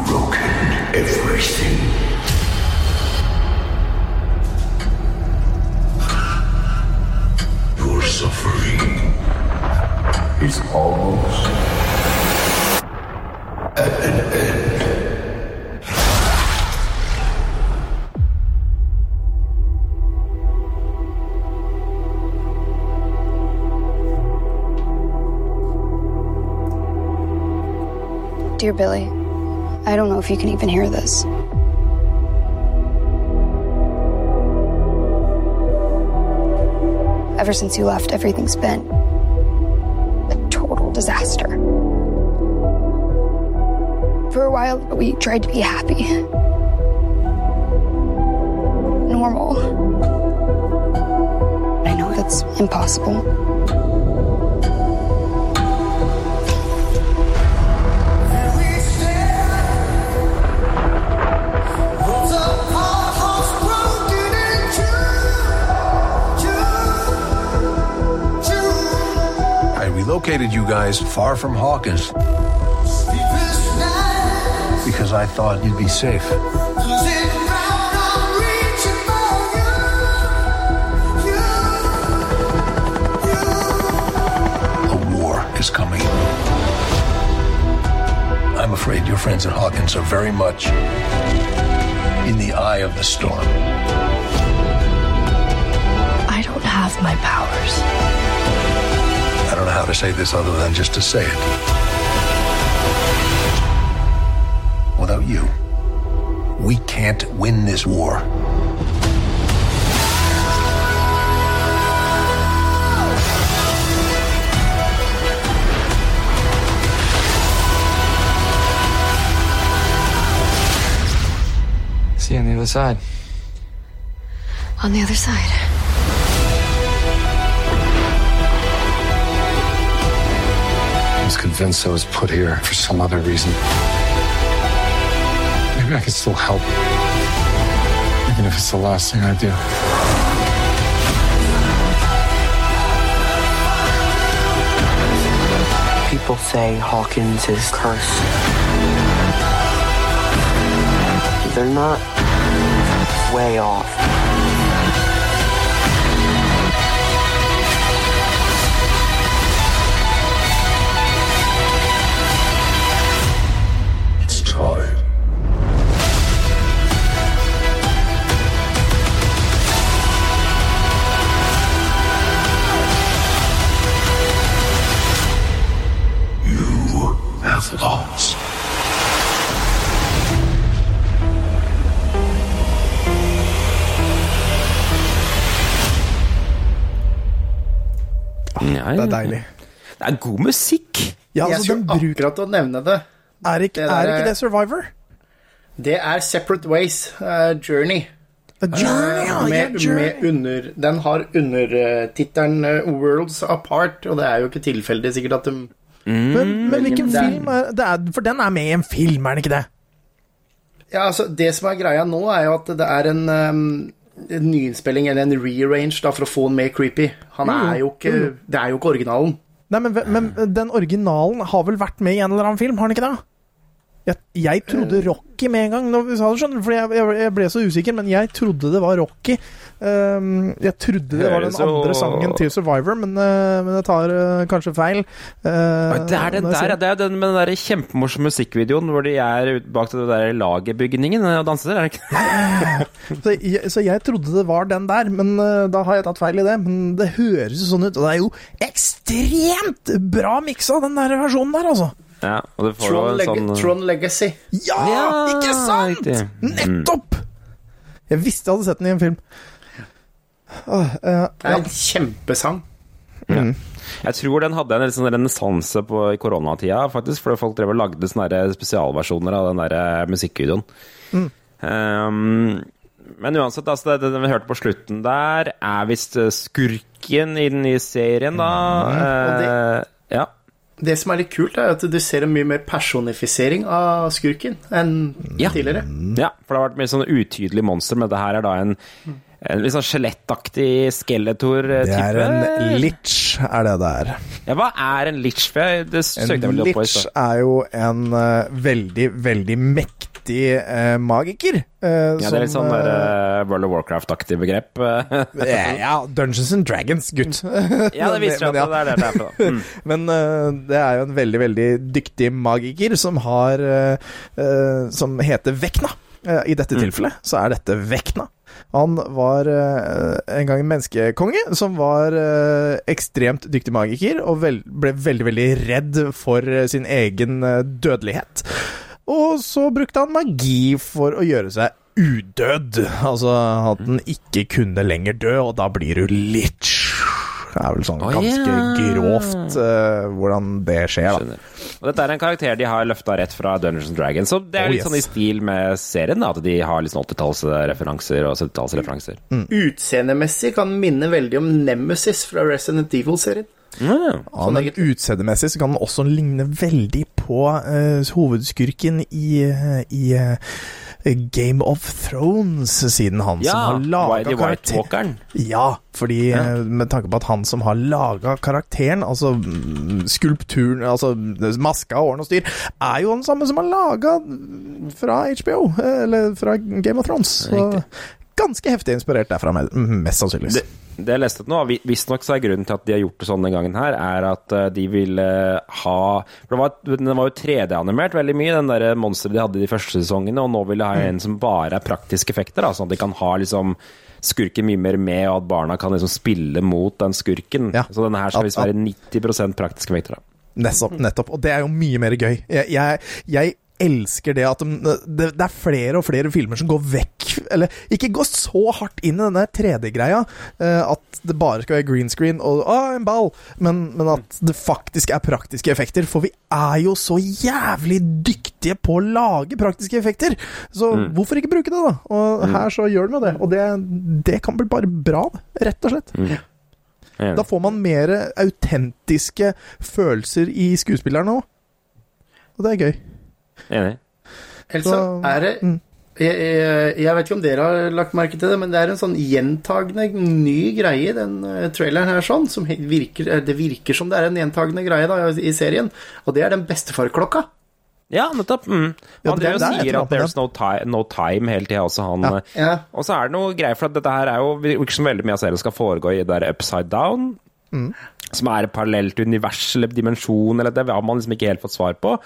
broken everything. Your suffering is almost. Dear Billy, I don't know if you can even hear this. Ever since you left, everything's been a total disaster. For a while, we tried to be happy, normal. I know that's impossible. I relocated you guys far from Hawkins because I thought you'd be safe. A war is coming. I'm afraid your friends at Hawkins are very much in the eye of the storm. I don't have my powers. I don't know how to say this other than just to say it. We can't win this war. See you on the other side. On the other side. I was convinced I was put here for some other reason. Maybe I can still help. Even if it's the last thing I do. People say Hawkins is cursed. They're not way off. Ja, Det er deilig. Det er god musikk. Ja, altså, jeg skulle bruk... akkurat å nevne det. Er ikke, det der- er ikke det Survivor? Det er Separate Ways, uh, Journey. A Journey, ja! ja yeah, Journey. med under, den har undertittelen uh, Worlds Apart, og det er jo ikke tilfeldig sikkert at de Men, men hvilken Den- film er det? Er, for den er med i en film, er den ikke det? Ja, altså, det som er greia nå, er jo at det er en, um, en nyinnspilling, eller en rearrange, da, for å få den mer creepy. Han er jo ikke Det er jo ikke originalen. Nei, men, men den originalen har vel vært med i en eller annen film, har den ikke det? Jeg, jeg trodde Rocky med en gang når du sa det, skjønner for jeg, jeg, jeg ble så usikker, men jeg trodde det var Rocky. Um, jeg trodde det var den andre sangen til Survivor, men, uh, men jeg tar uh, kanskje feil. Uh, Det er den der, det er den med den der kjempemorsomme musikkvideoen hvor de er bak den der lagerbygningen og danser, er det ikke? Så jeg, så jeg trodde det var den der, men uh, da har jeg tatt feil i det. Men det høres jo sånn ut, og det er jo ekstremt bra miksa, den der versjonen der, altså. Ja, og du får jo Tron, en Leg sånn Tron Legacy. Ja, Ja, ikke sant?! riktig. Mm. Nettopp! Jeg visste jeg hadde sett den i en film. Åh, eh, Det ja. er en kjempesang. Jeg tror den hadde en sånn renessanse i koronatida, faktisk, fordi folk drev og lagde sånne spesialversjoner av den der musikkvideoen. musikkvideoen. Um, men uansett, altså, det, det vi hørte på slutten der, er visst eh, skurken i den nye serien, da. og Eh, ja. Det som er litt kult, er at du ser en mye mer personifisering av skurken enn Ja. tidligere. Ja, for det har vært mye sånn utydelig monster, men det her er da en, en litt sånn skjelettaktig skeletor-type. Det er en litch, er det det er. Ja, hva er en litch? For jeg, det søkte jeg En vel opp på i litch er jo en uh, veldig, veldig mektig eh, magiker. eh, Ja, det er litt som, sånn der, eh, eh, World of Warcraft-aktig begrep. ja, Dungeons and Dragons, gutt. ja, det viser seg at det er det det er da. Mm. Men eh, det er jo en veldig, veldig dyktig magiker som har eh, eh, Som heter Vekna. Eh, I dette tilfellet så er dette Vekna. Han var eh, en gang en menneskekonge som var eh, ekstremt dyktig magiker, og ble veldig, veldig redd for eh, sin egen eh, dødelighet. Og så brukte han magi for å gjøre seg udød. Altså at den ikke kunne lenger dø, og da blir du litch. Det er vel sånn ganske ganske yeah. grovt uh, hvordan det skjer, da. Og dette er en karakter de har løfta rett fra Dungeons and Dragons, så det er Oh, litt yes. sånn i stil med serien, da, at de har litt sånn 80-tallsreferanser og 70-tallsreferanser. Mm. Utseendemessig kan minne veldig om Nemesis fra Resident Evil-serien. Ja. Sånn men utseendemessig så kan den også ligne veldig på uh, hovedskurken i, eh, i uh, Game of Thrones, siden han Ja, som har laga karakteren. Ja, fordi ja. med tanke på at han som har laga karakteren, altså mm, skulpturen, altså maska og åren og styr, er jo den samme som har laga fra HBO, eller fra Game of Thrones. Så ganske heftig inspirert derfra, mest sannsynligvis. Det, det jeg leste nå, vi- visstnok så er grunnen til at de har gjort det sånn den gangen her, er at eh, de ville ha For det var, den var jo 3D-animert veldig mye, den der monsteret de hadde i de første sesongene, og nå vil de ha en som bare er praktiske effekter, da, sånn at de kan ha liksom skurken mye mer med, og at barna kan liksom spille mot den skurken. Ja. Så denne her skal visst være 90 praktiske effekter. da. Nettopp, nettopp. Og det er jo mye mer gøy. Jeg, jeg, jeg elsker det at de, det, det er flere og flere filmer som går vekk Eller ikke går så hardt inn i denne 3D-greia eh, at det bare skal være green screen og å, en ball, men, men at det faktisk er praktiske effekter. For vi er jo så jævlig dyktige på å lage praktiske effekter! Så hvorfor ikke bruke det, da? Og her så gjør de jo det. Og det, det kan bli bare bra, rett og slett. Er. Da får man mer autentiske følelser i skuespillerne òg. Og det er gøy. Enig. Så Så- er det mm. jeg, jeg, jeg vet ikke om dere har lagt merke til det, men det er en sånn gjentagende ny greie i den eh, traileren her, sånn, som virker, eh, det virker som det er en gjentagende greie da, i serien, og det er den bestefarklokka. Ja, nettopp. Mm. Ja, et sier at 'there's no time', no time hele tida også, han. Ja. eh, Ja. Og så er det noe greier, for at dette her er jo ikke som veldig mye av serien skal foregå i der upside down. Som er et parallelt univers eller dimensjon, eller det har man liksom ikke helt fått svar på.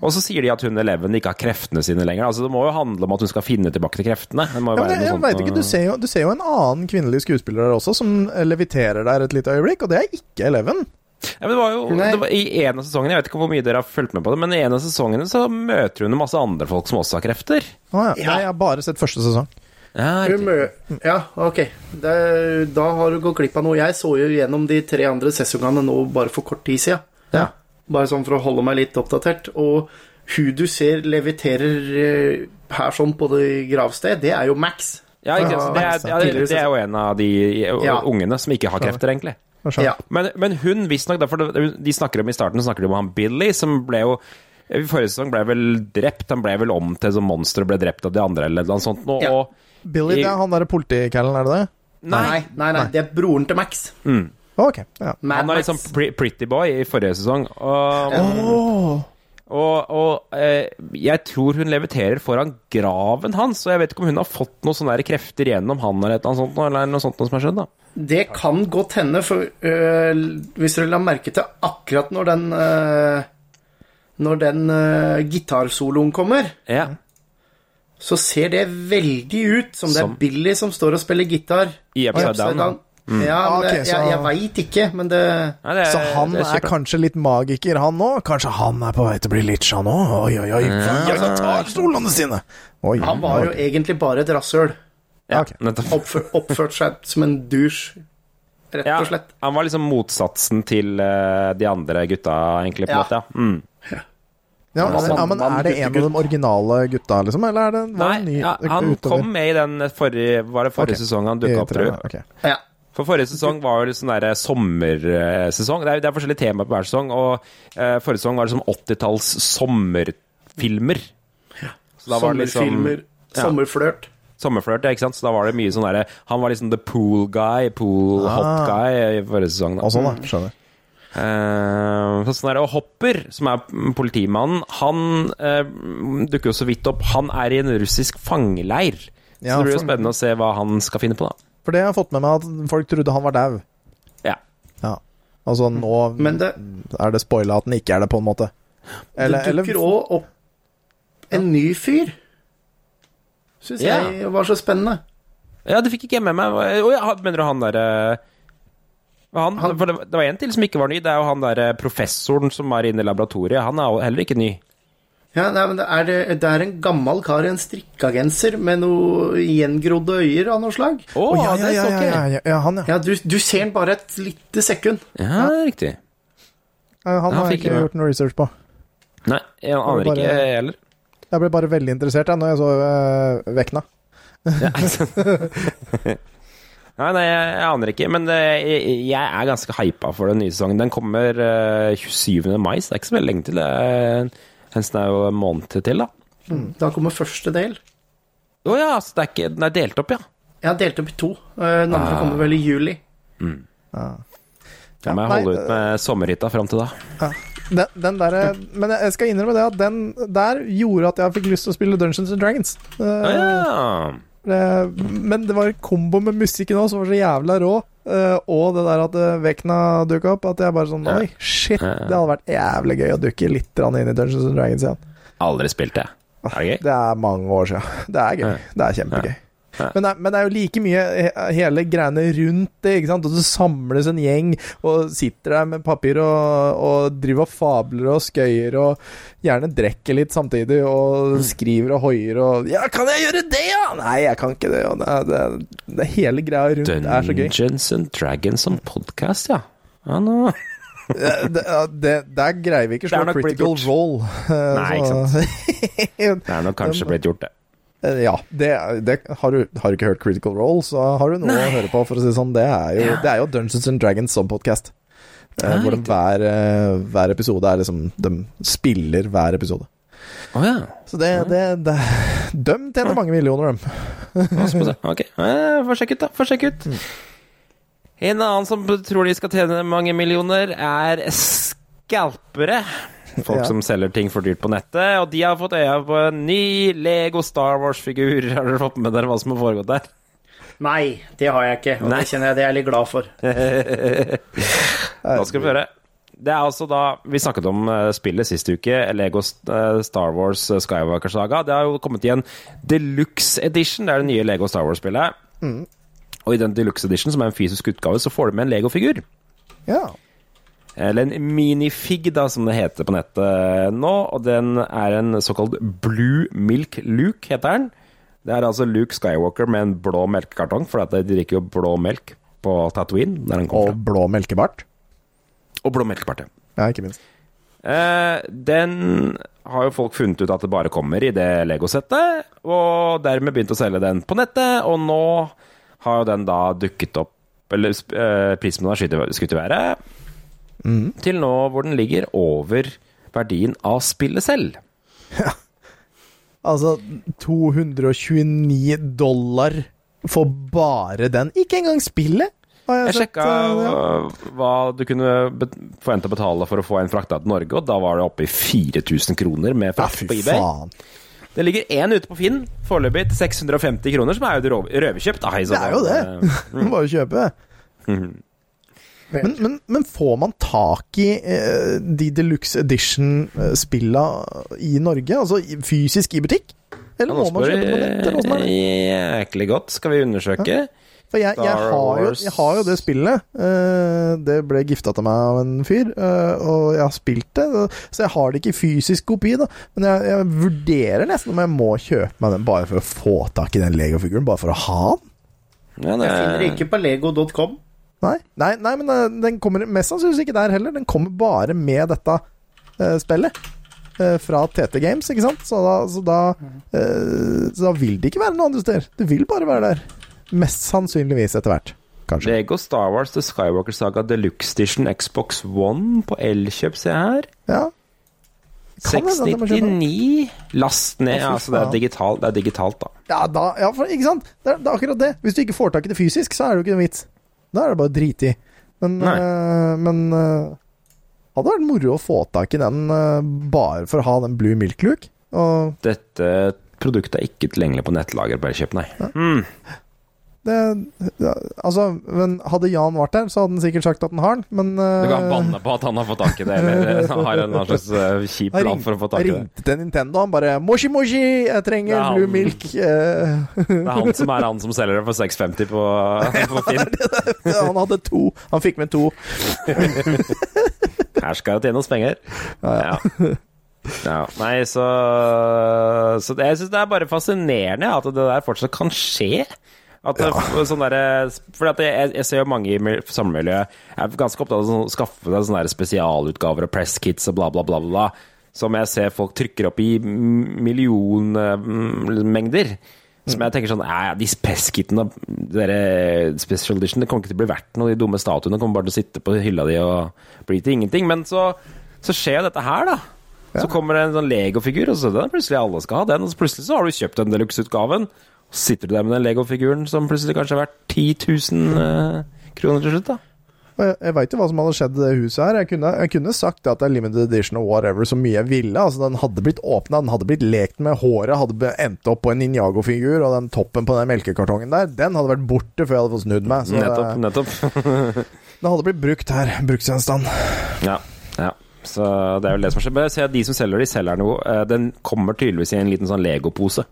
Og så sier de at hun Eleven ikke har kreftene sine lenger. Altså Det må jo handle om at hun skal finne tilbake til kreftene. Det må jo Ja, være jeg, jeg sånt. vet ikke, du ser, jo, du ser jo en annen kvinnelig skuespiller der også, som leviterer der et lite øyeblikk, og det er ikke Eleven. Ja, men det var jo det var, I en av sesongene, jeg vet ikke hvor mye dere har fulgt med på det, men i en av sesongene så møter hun masse andre folk som også har krefter. Å ja. Ja. Nei, jeg har bare sett første sesong. Ja, Ja, ok. Det, da har du gått glipp av noe. Jeg så jo gjennom de tre andre sesongene nå bare for kort tid siden. Ja. Bare sånn for å holde meg litt oppdatert. Og hun du ser leviterer eh, her sånn på det gravsted, det er jo Max. Ja, ikke, det, er, ja, det, det er jo en av de Ja. ungene som ikke har krefter, egentlig. Ja. Men, men hun visstnok De snakker om i starten snakker de om han Billy, som ble jo i Forrige sesong ble vel drept. Han ble vel om til som monster og ble drept av de andre, eller noe sånt. nå, Ja. Og Billy, det er han derre politikallen, er det det? Nei, nei, nei, det er broren til Max. Ok. Ja. Mad han var Max. liksom pretty boy i forrige sesong. Og, oh. og, og eh, jeg tror hun leviterer foran graven hans, og jeg vet ikke om hun har fått noen sånne krefter gjennom han eller et sånt, eller noe sånt noe som har skjedd. da. Det kan godt hende, for øh, hvis dere la merke til akkurat når den øh, Når den øh, gitarsoloen kommer, Ja. så ser det veldig ut som det Som- er Billy som står og spiller gitar. I Upside Down, ja. Ja, men Ah, ok, det, så- jeg, jeg veit ikke, men det Nei, det Så han det er kjempebra. kanskje litt magiker, han òg? Kanskje han er på vei til å bli han òg? Oi, oi, oi. Hva tar stolene sine? Oi, Han var jo egentlig bare et rasshøl. ja, okay. Oppfør, oppført seg som en douche, rett Ja, og slett. han var liksom motsatsen til uh, de andre gutta, egentlig, på en Ja. måte. Ja. Mm. Ja, men, ja, men er det en av de originale gutta, liksom? Eller er det var Nei, ny ja, han utover? kom med i den forrige Var det forrige okay. sesong han dukka opp, tror jeg. Okay. Ja. For forrige sesong var jo sånn der sommersesong. Det er, det er forskjellige temaer på hver sesong, og uh, forrige sesong var det som 80-talls sommerfilmer. Så da var det liksom Sommerfilmer, Ja. sommerflørt. Sommerflørt, ja, ikke sant? Så da var det mye sånn derre Han var liksom the pool guy, pool hot Ah. guy i forrige sesong. Da. Og sånn, da. Skjønner. Uh, sånn der, og Hopper, som er politimannen, han uh, dukker jo så vidt opp. Han er i en russisk fangeleir. Ja, så det blir jo spennende å se hva han skal finne på, da. For det har jeg fått med meg at folk trodde han var dau. Ja. Ja. Altså nå Men det, er det spoila at han ikke er det, på en måte. Eller, det dukker òg opp en ny fyr. Syns Ja. jeg var så spennende. Ja, det fikk ikke jeg med meg. Å ja, mener du han derre han, Han- for det, det var en til som ikke var ny. Det er jo han derre professoren som er inne i laboratoriet. Han er heller ikke ny. Ja, nei, men det er, det, det er en gammel kar i en strikkagenser med noen gjengrodde øyer av noe slag. Å, oh, ja, ja, det ja, ja, ja, ja, ja, han, ja. Ja, du, du ser han bare et lite sekund. Ja, det riktig. Ja, Han har jeg ikke gjort noe research på. Nei, jeg aner bare- ikke jeg heller. Jeg ble bare veldig interessert jeg, når jeg så uh, Vekna. Nei, nei, jeg, jeg aner ikke. Men eh, jeg, jeg er ganske hypa for den nye sesongen. Den kommer eh, 27. mai, så det er ikke så veldig lenge til. Det er jo en måned til, da. Da kommer første del. Å ja, så det er ikke Den er delt opp, ja. Jeg har delt opp i to. Eh, Den andre Ah. kommer vel i juli. Da må jeg nei, holde ut med sommerhytta fram til da. Den, den der, men jeg skal innrømme det at den der gjorde at jeg fikk lyst til å spille Dungeons and Dragons. Ah, ja. Eh, Men det var kombo med musikken òg som var så jævla rå. Eh, og det der at eh, Vekna dukka opp, at jeg bare sånn Oi, shit. Det hadde vært jævlig gøy å dukke litt inn i Dungeons and Dragons igjen. Aldri spilt det. Er det gøy? Det er mange år siden. Det er gøy. Det er kjempegøy. Men, det, men det er jo like mye hele greiene rundt det. ikke sant? Og så samles en gjeng og sitter der med papir og, og driver og fabler og skøyer og gjerne drikker litt samtidig og Mm. skriver og hoier og Ja, kan jeg gjøre det, ja?! Nei, jeg kan ikke det. Og det, det, det hele greia rundt er så gøy. Dungeons and Dragons som podkast, ja. ja nå. det, det, det, der greier vi ikke er slå critical role. Nei, ikke sant. Det er nok kanskje blitt gjort, det. Eh, Ja, det, det har, du, har du ikke hørt Critical Role, så har du noe å høre på, for å si det sånn. Det er jo, det er jo Dungeons and Dragons som podkast. Eh, hvor de hver, eh, hver episode er liksom De spiller hver episode. Oh, ja. Så det, det, det De tjener mange millioner, det. Ok, eh, få sjekke ut, da. Få sjekke ut. En annen som tror de skal tjene mange millioner, er skalpere. Folk Ja. som selger ting for dyrt på nettet. Og de har fått øya på en ny Lego Star Wars-figur. Har dere fått med dere hva som har foregått der? Nei, det har jeg ikke. Og Nei. det kjenner jeg det er jeg litt glad for. Da skal vi høre. Det er altså da Vi snakket om eh, spillet sist uke, Lego eh, Star Wars eh, Skywalker Saga. Det har jo kommet i en deluxe edition. Det er det nye Lego Star Wars-spillet. Og i den deluxe edition, som er en fysisk utgave, så får du med en Lego-figur. Ja. Eller en minifig, da, som det heter på nettet nå. Og den er en såkalt Blue Milk Luke, heter den. Det er altså Luke Skywalker med en blå melkekartong, for de drikker jo blå melk på Tatooine. Der den Og blå melkebart. Og blå melkebart, ja. Ja, ikke minst. Eh, den har jo folk funnet ut at det bare kommer i det Lego-settet, og dermed begynt å selge den på nettet, og nå har jo den da dukket opp Eller eh, prisen har skutt i- skutt været, til nå hvor den ligger over verdien av spillet selv. Altså 229 dollar for bare den. Ikke engang spillet! Jeg, Jeg sett, sjekka eh, ja. øh, hva du kunne forvente å betale for å få en frakta til Norge, og da var det oppe i 4000 kroner med frakt ja, på eBay. faen. Det ligger én ute på Finn, foreløpig til 650 kroner, som er jo røverkjøpt. da, Det er jo det. Eh, Bare kjøpe. Men, men, men får man tak i eh, de deluxe edition-spilla i Norge? Altså fysisk i butikk? Eller må man kjøpe på nett? Eller er jæklig godt. Skal vi undersøke? For jeg, jeg, har jo, jeg har jo det spillet. eh, det ble gifta til meg av en fyr, eh, og jeg har spilt det. Så jeg har det ikke i fysisk kopi, da. Men jeg, jeg vurderer nesten om jeg må kjøpe meg den bare for å få tak i den Lego-figuren. Bare for å ha den. Ja, det, Jeg finner det ikke på lego.com. Nei, nei, nei men eh, den kommer mest sannsynligvis ikke der heller. Den kommer bare med dette uh, spillet. Uh, fra TT Games, ikke sant? Så da, så, da, uh, så da vil det ikke være noe andre steder. Det vil bare være der. Mest sannsynligvis etter hvert. Kanskje. Lego Star Wars The Skywalker Saga Deluxe Edition Xbox One på Elkjøp, se her. Ja. Kan hende at jeg kjøpe den. 699. Last ned. Ja, altså, det er digitalt, det er digitalt, da. Ja, da, ja for, ikke sant? Det er, det er akkurat det. Hvis du ikke får tak i det fysisk, så er det jo ikke noen vits. Da er det bare drit i. Men, uh, men uh, hadde vært moro å få tak i den uh, bare for å ha den Blue Milk Luke. Dette produktet er ikke tilgjengelig på nettlager bare kjøp, nei. nei. Mm. Det ja, Altså, men hadde Jan vært der, så hadde han sikkert sagt at han har den, men Du kan eh, banne på at han har fått tak i det, eller han har en slags uh, kjip han plan for å få tak i det. ringte til Nintendo, han bare 'Moshi, moshi, jeg trenger er han. Blue Milk'. Uh. Det er han som er han som selger det for 650 på, på Finn. han hadde to. Han fikk med to. Her skal jeg tjene oss penger. Ja. ja. Nei, så, så det, Jeg syns det er bare fascinerende at det der fortsatt kan skje. At ja. sånn der, for jeg, jeg ser jo mange i mil- samlemiljøet er ganske opptatt av å skaffe seg sånne spesialutgaver og presskits og bla, bla, bla. bla Som jeg ser folk trykker opp i millionmengder. Som jeg tenker sånn ja, ja, De presskitene dere Special Edition Det kommer ikke til å bli verdt noe. De dumme statuene kommer bare til å sitte på hylla di og bli til ingenting. Men så, så skjer jo dette her, da. Så kommer det en sånn Lego-figur, og så den plutselig alle skal ha den. Og så plutselig så har du kjøpt den deluxe-utgaven. Sitter du der med den Lego-figuren som plutselig kanskje er verdt 10 000 eh, kroner til slutt, da. Jeg, jeg veit jo hva som hadde skjedd i det huset her. Jeg kunne, jeg kunne sagt at det er limited edition og whatever så mye jeg ville. Altså Den hadde blitt åpna, den hadde blitt lekt med håret, hadde endt opp på en Ninjago-figur, og den toppen på den melkekartongen der, den hadde vært borte før jeg hadde fått snudd meg. Så nettopp. det, nettopp. den hadde blitt brukt her. Bruksgjenstand. Ja, ja. Så det er vel det som skjer. Men jeg ser at de som selger de, selger noe. Eh, Den kommer tydeligvis i en liten sånn Lego-pose.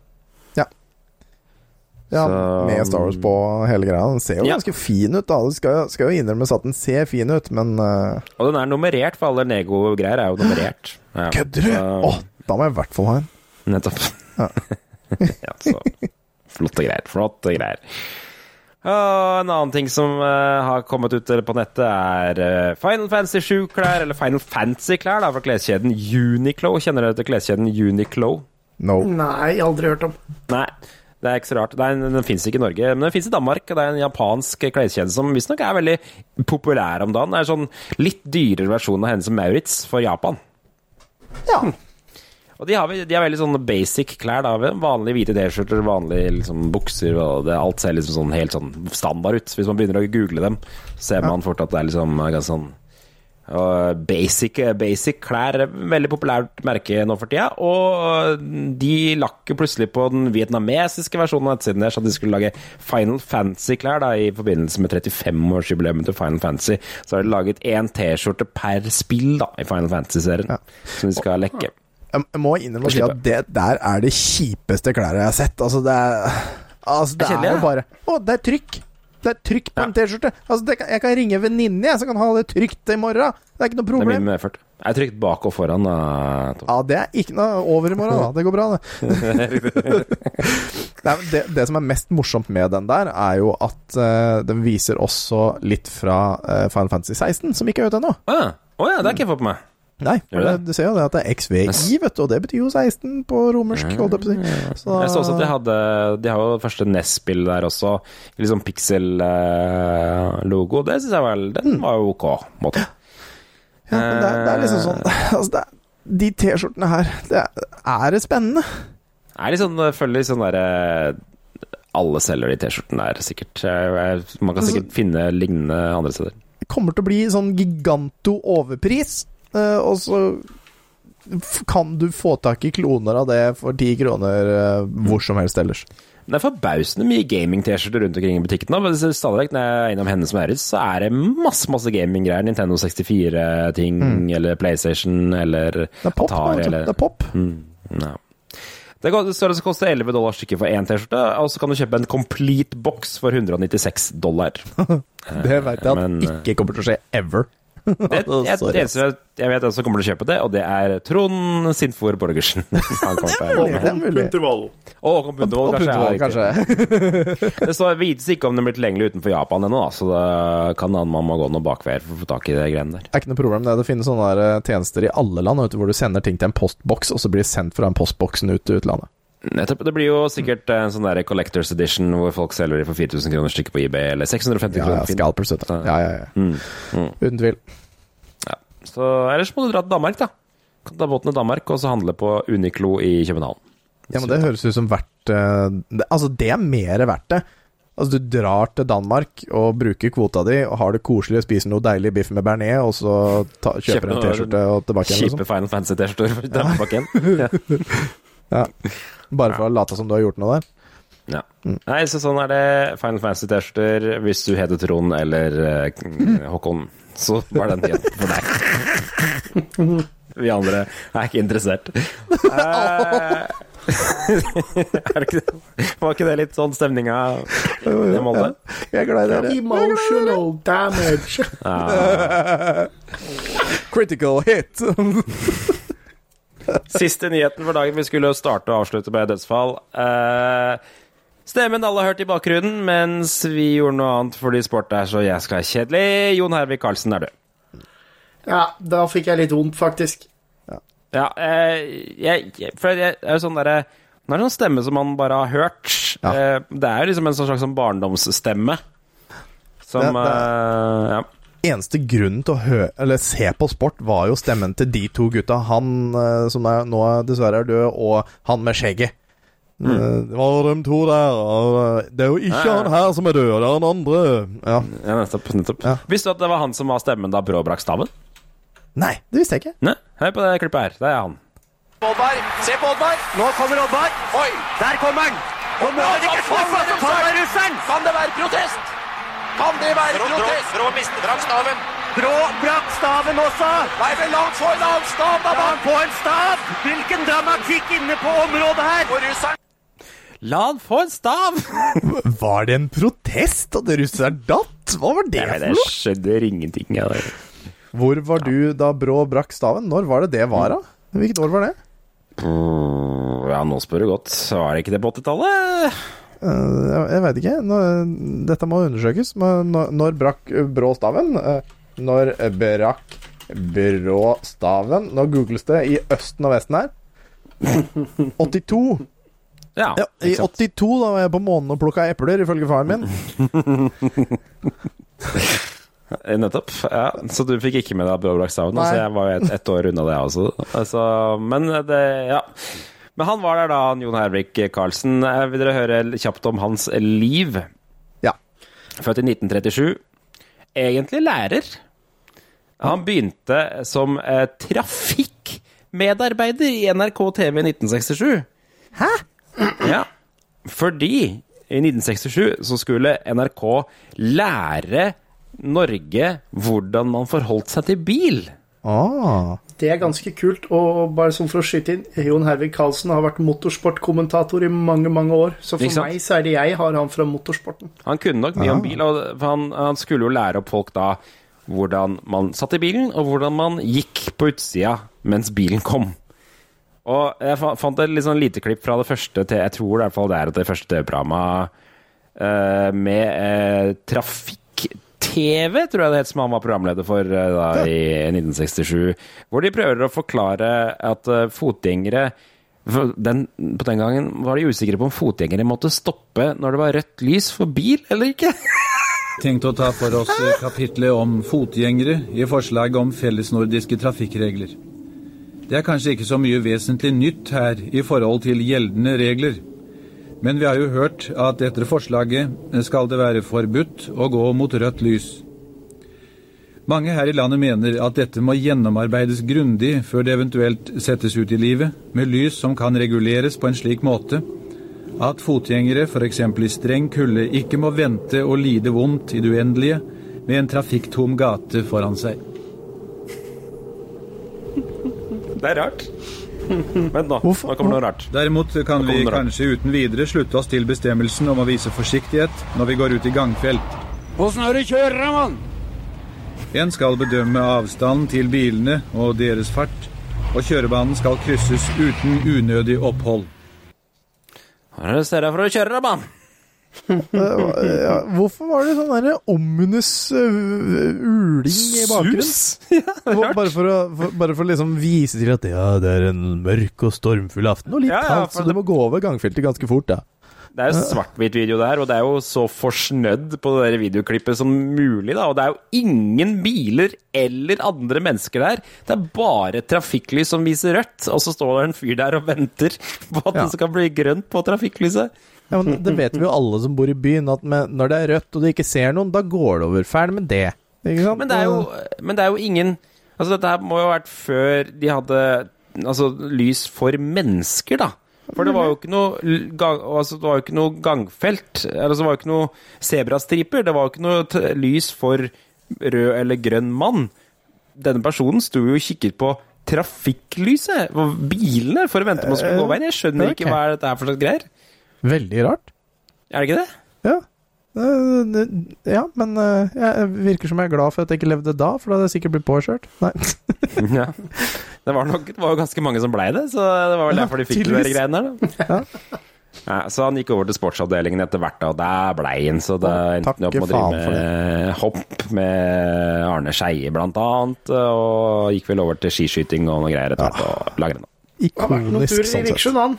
Ja, Så- Med Star Wars på hele greia. Den ser jo Ja. ganske fin ut, da. Det skal, skal jo innrømmes at den ser fin ut, men uh... Og den er nummerert, for alle Nego-greier er jo nummerert. Ja. Kødder du?! Så- Åh, da må jeg i hvert fall ha en. Nettopp. Ja. så flotte greier. Flotte greier. Og en annen ting som uh, har kommet ut på nettet, er uh, Final Fantasy 7-klær, eller Final Fantasy-klær, da, fra kleskjeden Uniqlo. Kjenner dere til kleskjeden Uniqlo? No. Nei, aldri hørt om. Nei, det er ikke så rart. Det er en, den fins ikke i Norge, men den fins i Danmark. og Det er en japansk kleskjede som visstnok er veldig populær om dagen. Det er sånn litt dyrere versjon av henne som Maurits for Japan. Ja. Og de har, de har veldig sånne basic klær. da Vanlige hvite T-skjorter, vanlige liksom, bukser. Og det, alt ser liksom sånn helt sånn standard ut. Hvis man begynner å google dem, ser man fort at det er liksom ganske sånn basic, basic klær veldig populært merke nå for tida. Og de lakk plutselig på den vietnamesiske versjonen av nettsiden deres at de skulle lage Final Fantasy-klær da i forbindelse med 35-årsjubileet til Final Fantasy. Så har de laget én T-skjorte per spill da i Final Fantasy-serien som de skal lekke. Jeg må innrømme at det der er det kjipeste klærne jeg har sett. Altså, det er Altså, det er jo bare Å, det er trykk! Det er trykk på en T-skjorte. Altså, jeg kan ringe venninne, jeg, som kan ha det trygt i morgen. Det er ikke noe problem. Det er mye problem. mer. Jeg er trygt bak og foran, da. Tom. Ja, det er ikke noe over i morgen, da. Det går bra, det. Nei, det, det som er mest morsomt med den der, er jo at uh, den viser også litt fra uh, Final Fantasy 16, som ikke er ute ennå. Å ja. Å ja, det har ikke jeg fått med meg. Nei, det, det? du ser jo det at det er XVI, vet du, og det betyr jo 16 på romersk, holdt jeg på å. Så, Jeg så også at de hadde De har jo det første NES-spill der også. Sånn pixel-logo. Det syns jeg vel Den var jo ok. Måte. Ja, men det, det er liksom sånn Altså, de T-skjortene her, det er, det spennende? Det er litt sånn, føler litt sånn derre Alle selger de T-skjortene der, sikkert. Man kan sikkert finne lignende andre steder. Det kommer til å bli sånn giganto overpris, eh, og så kan du få tak i kloner av det for ti kroner eh, hvor som helst ellers. Det er forbausende mye gaming-T-skjorter rundt omkring i butikken. Da. men Stadig vekk når jeg er innom Hennes Maurits, så er det masse masse gaming-greier. Nintendo 64-ting, eller PlayStation, eller Det er pop, Atari, eller Det er pop. Mm, ja. Det det koster 11 dollar stykket for én T-skjorte, og så kan du kjøpe en complete box for 196 dollar. Det veit jeg at Men, eh, ikke kommer til å skje ever. Det, jeg, Sorry, det eneste jeg- jeg vet hvem som kommer til å kjøpe det, og det er Trond Sintfor Borgersen. Han til å mulig, det er mulig. Puntervoll. Og Håkon Puntervold, kanskje. Puntervold, kanskje. Det står vites ikke om den blir tilgjengelig utenfor Japan ennå, så det kan hende man må gå noen bakveier for å få tak i de greiene der. Det er ikke noe problem. Det, det finnes sånne der, eh, tjenester i alle land vet du, hvor du sender ting til en postboks, og så blir det sendt fra den postboksen ut til utlandet. Nettopp. Det blir jo sikkert en sånn der Collectors Edition hvor folk selger de for 4000 kroner stykket på eBay, eller 650 kroner ja, ja, scalpers, vet. Ja, ja, ja. Mm, mm. Uten tvil. Ja. Så ellers må du dra til Danmark, da. Kan ta båten til Danmark og så handle på Uniqlo i København. Ja, men det høres ut som verdt eh, det, Altså, det er mer verdt det. Altså, du drar til Danmark og bruker kvota di og har det koselig og spiser noe deilig biff med bearnés, og så ta, kjøper en T-skjorte og tilbake igjen, Kjipe liksom. Final Fantasy-T-skjorter tilbake igjen. Ja. Bare for å late som du har gjort noe der. Ja. Nei, så sånn er det. Final Fantasy-T-skjorter hvis du heter Trond eller uh, Håkon. Så var den igjen for deg. Vi andre er ikke interessert. Uh, er ikke det? Var ikke det litt sånn stemninga i Molde? Jeg er glad i dere. Emotional damage. Critical hit! Siste nyheten for dagen. Vi skulle jo starte og avslutte med dødsfall. Eh, stemmen alle har hørt i bakgrunnen, mens vi gjorde noe annet fordi sport er så jeg skal kjedelig. Jon Hervik Karlsen er død. Ja, da fikk jeg litt vondt, faktisk. Ja, eh, jeg, jeg, for jeg er jo sånn derre Nå er det sånn stemme som man bare har hørt. Ja. Eh, det er jo liksom en sånn slags sånn barndomsstemme. Som Det- det- eh, Ja. Eneste grunnen til å hø eller se på sport var jo stemmen til de to gutta. Han eh, som er, nå dessverre er død, og han med skjegget. Mm. Eh, Det var de to der. og, eh, Det er jo ikke Ja, ja. han her som er død, det er han andre. Ja. Ja, nettopp. nettopp. Ja. Visste du at det var han som var stemmen da Brå brakk staven? Nei, det visste jeg ikke. Nei, hør på det klippet her. Det er han. Oddvar, se på Oddvar! Nå kommer Oddvar! Oi! Der kommer han! Nå må han ikke få så tar ta russeren! Kan det være protest? Kan det være protest? Brå mistet fram staven. Brå brakk staven også! Nei, vel, la han få en annen stav, da! La han få en stav! Hvilken dramatikk inne på området her! Og russeren La han få en stav! Var det en protest at russeren datt? Hva var det for noe? Det skjedde ingenting. Ja. Hvor var du da Brå brakk staven? Når var det det var, da? Hvilket år var det? ja, nå spør du godt. Var det ikke det på 80-tallet? Eh, jeg, veit ikke. Dette må undersøkes. Men når, brakk eh, Brå staven? Eh, når brakk Brå staven? Nå googles det i Østen og Vesten her. 82. Ja, Ja, I 82 da var jeg på månen og plukka epler, ifølge faren min. Nettopp. Ja, så du fikk ikke med deg Brå brakk staven? Altså, jeg var jo et, år unna det, jeg også. Altså, men det Ja. Men han var der da, han Jon Hervik Karlsen. Eh, Vil dere høre kjapt om hans liv? Ja. Født i 1937. Egentlig lærer. Han begynte som eh, trafikkmedarbeider i NRK TV i 1967. Hæ? Ja, fordi i 1967 så skulle NRK lære Norge hvordan man forholdt seg til bil. Ah. Det er ganske kult. Og bare som for å skyte inn, Jon Hervig Karlsen har vært motorsportkommentator i mange, mange år. Så for meg så er det jeg har han fra motorsporten. Han kunne nok mye om bil, og han, han skulle jo lære opp folk da hvordan man satt i bilen, og hvordan man gikk på utsida mens bilen kom. Og jeg fant et litt sånn lite klipp fra det første til, Jeg tror i hvert fall det er det første TV-programmet eh, med eh, Trafikk-TV, tror jeg det het, som han var programleder for eh, da, i 1967. Hvor de prøver å forklare at eh, fotgjengere for den, På den gangen var de usikre på om fotgjengere måtte stoppe når det var rødt lys for bil eller ikke. tenkt å ta for oss eh, kapitlet om fotgjengere i forslaget om fellesnordiske trafikkregler. Det er kanskje ikke så mye vesentlig nytt her i forhold til gjeldende regler. Men vi har jo hørt at etter forslaget skal det være forbudt å gå mot rødt lys. Mange her i landet mener at dette må gjennomarbeides grundig før det eventuelt settes ut i livet, med lys som kan reguleres på en slik måte at fotgjengere f.eks. i streng kulde ikke må vente og lide vondt i det uendelige med en trafikktom gate foran seg. Det er rart. Vent Hvorfor- nå kommer noe rart. Derimot kan vi kanskje uten videre slutte oss til bestemmelsen om å vise forsiktighet når vi går ut i gangfelt. Åssen er det kjører, mann? En skal bedømme avstanden til bilene og deres fart, og kjørebanen skal krysses uten unødig opphold. Her er det stedet for å kjøre, mann. Ja, hvorfor var det sånn derre ominous øh, uling i bakgrunnen? Ja, det. Bare for, å, for, bare for å liksom vise til at ja, det er en mørk og stormfull aften, og litt Ja, kaldt, så så du må gå over gangfeltet ganske fort, da. Det er jo svart-hvitt video der, og det er jo så forsnødd på det der videoklippet som mulig. da, Og det er jo ingen biler eller andre mennesker der. Det er bare trafikklys som viser rødt, og så står det en fyr der og venter på at Ja. det skal bli grønt på trafikklyset. Ja, men Det vet vi jo alle som bor i byen, at med, når det er rødt og du ikke ser noen, da går det over. Ferdig med det. Men det jo, men det er jo ingen Altså, dette her må jo ha vært før de hadde altså, lys for mennesker, da. For det var jo ikke noe, gang, altså, det var jo ikke noe gangfelt. Altså, det var jo ikke noe sebrastriper. Det var jo ikke noe lys for rød eller grønn mann. Denne personen sto jo og kikket på trafikklyset, på bilene, for å vente på å skulle gå veien. Jeg skjønner okay. ikke hva dette er for slags greier. Veldig rart. Er det ikke det? Ja. Eh, Ja, men eh, jeg virker som jeg er glad for at jeg ikke levde da, for da hadde jeg sikkert blitt påkjørt. Nei. Ja. Det var, nok, det var jo ganske mange som blei det, så det var vel derfor de fikk de greiene der. Da. Ja, så han gikk over til sportsavdelingen etter hvert, og der blei han. Så det endte opp med å drive med hopp med Arne Skeie, blant annet. Og gikk vel over til skiskyting og noe greier etter hvert, og langrenn. Ikonisk sånn sett.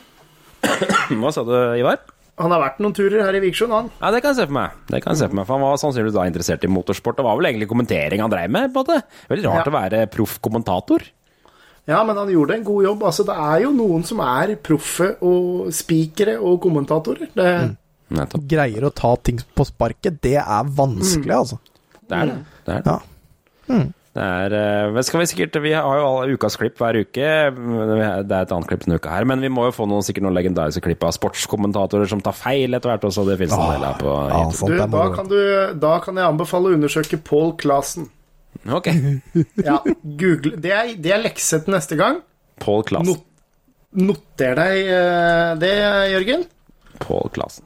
Hva sa du, Ivar? Han har vært noen turer her i Vikersund, han. Ja, det kan jeg se for meg. Det kan jeg se for meg, for Han var sannsynligvis da interessert i motorsport. Det var vel egentlig kommentering han dreiv med? på det. Veldig rart Ja. å være proff kommentator. Ja, men han gjorde en god jobb. Altså, det er jo noen som er proffe og spikere og kommentatorer. Det, Mm. Greier å ta ting på sparket, det er vanskelig, Mm. altså. Det er det. det, er det. Ja. Det er, eh, men skal Vi sikkert, vi har jo alle ukas klipp hver uke. Det er et annet klipp denne uka her, men vi må jo få noen, sikkert noen legendariske klipp av sportskommentatorer som tar feil etter hvert også. Det finnes en del her på Ja, YouTube. du, da, kan du, da kan jeg anbefale å undersøke Paul Clasen. Ok. Ja, Google. Det er, det er lekse til neste gang. Paul Klassen. Not, noter deg eh, det, Jørgen. Paul Klassen.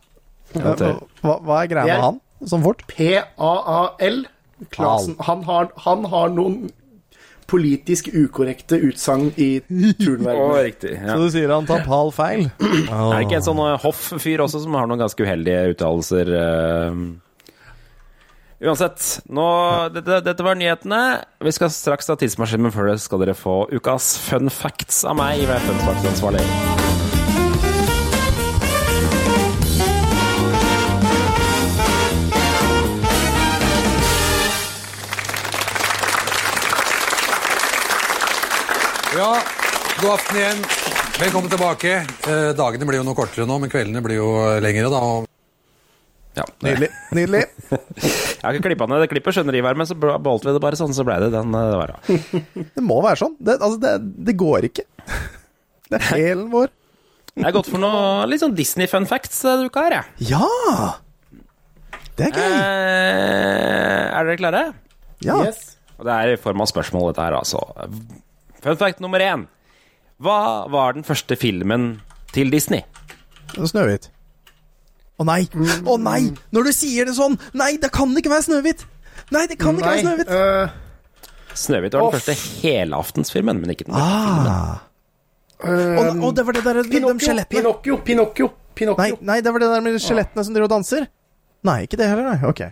Hva, hva- er greia med han? Sånn fort? P-A-A-L. Clasen. Han har, han har noen politisk ukorrekte utsagn i turnverdenen. riktig. Ja. Så du sier han tar pal feil? Er det ikke en sånn eh, hoff-fyr også som har noen ganske uheldige uttalelser? eh? Uansett, nå, dette, dette var nyhetene. Vi skal straks ta tidsmaskinen, men før det skal dere få ukas fun facts av meg. Hver fun facts-ansvarlig. Ja, god aften igjen. Velkommen tilbake. Eh, dagene blir jo noe kortere nå, men kveldene blir jo lengre, da. og Ja, Nydelig. Nydelig. Jeg har ikke klippa ned det klippet, skjønner Ivar, men så beholdt vi det bare sånn, så ble det den eh, det var. Det må være sånn. Det, altså, det, det går ikke. Det er hælen vår. Jeg har gått for noe litt sånn Disney-fun facts denne uka her, jeg. Ja! Det er gøy. Eh, er dere klare? Ja. Yes. Og det er i form av spørsmål, dette her, altså. Fun fact nummer én. Hva var den første filmen til Disney? Snøhvit. Å nei! Å nei! Når du sier det sånn! Nei, det kan ikke være Snøhvit! Nei, det kan ikke være Snøhvit! eh, Snøhvit var den Off. første helaftensfilmen, men ikke den første filmen. Ah. Å, å, det var det der de Pinocchio, skjelettene. Pinocchio, Pinocchio. Nei, nei, det var det der med skjelettene som driver og danser. Nei, ikke det heller, nei. Ok.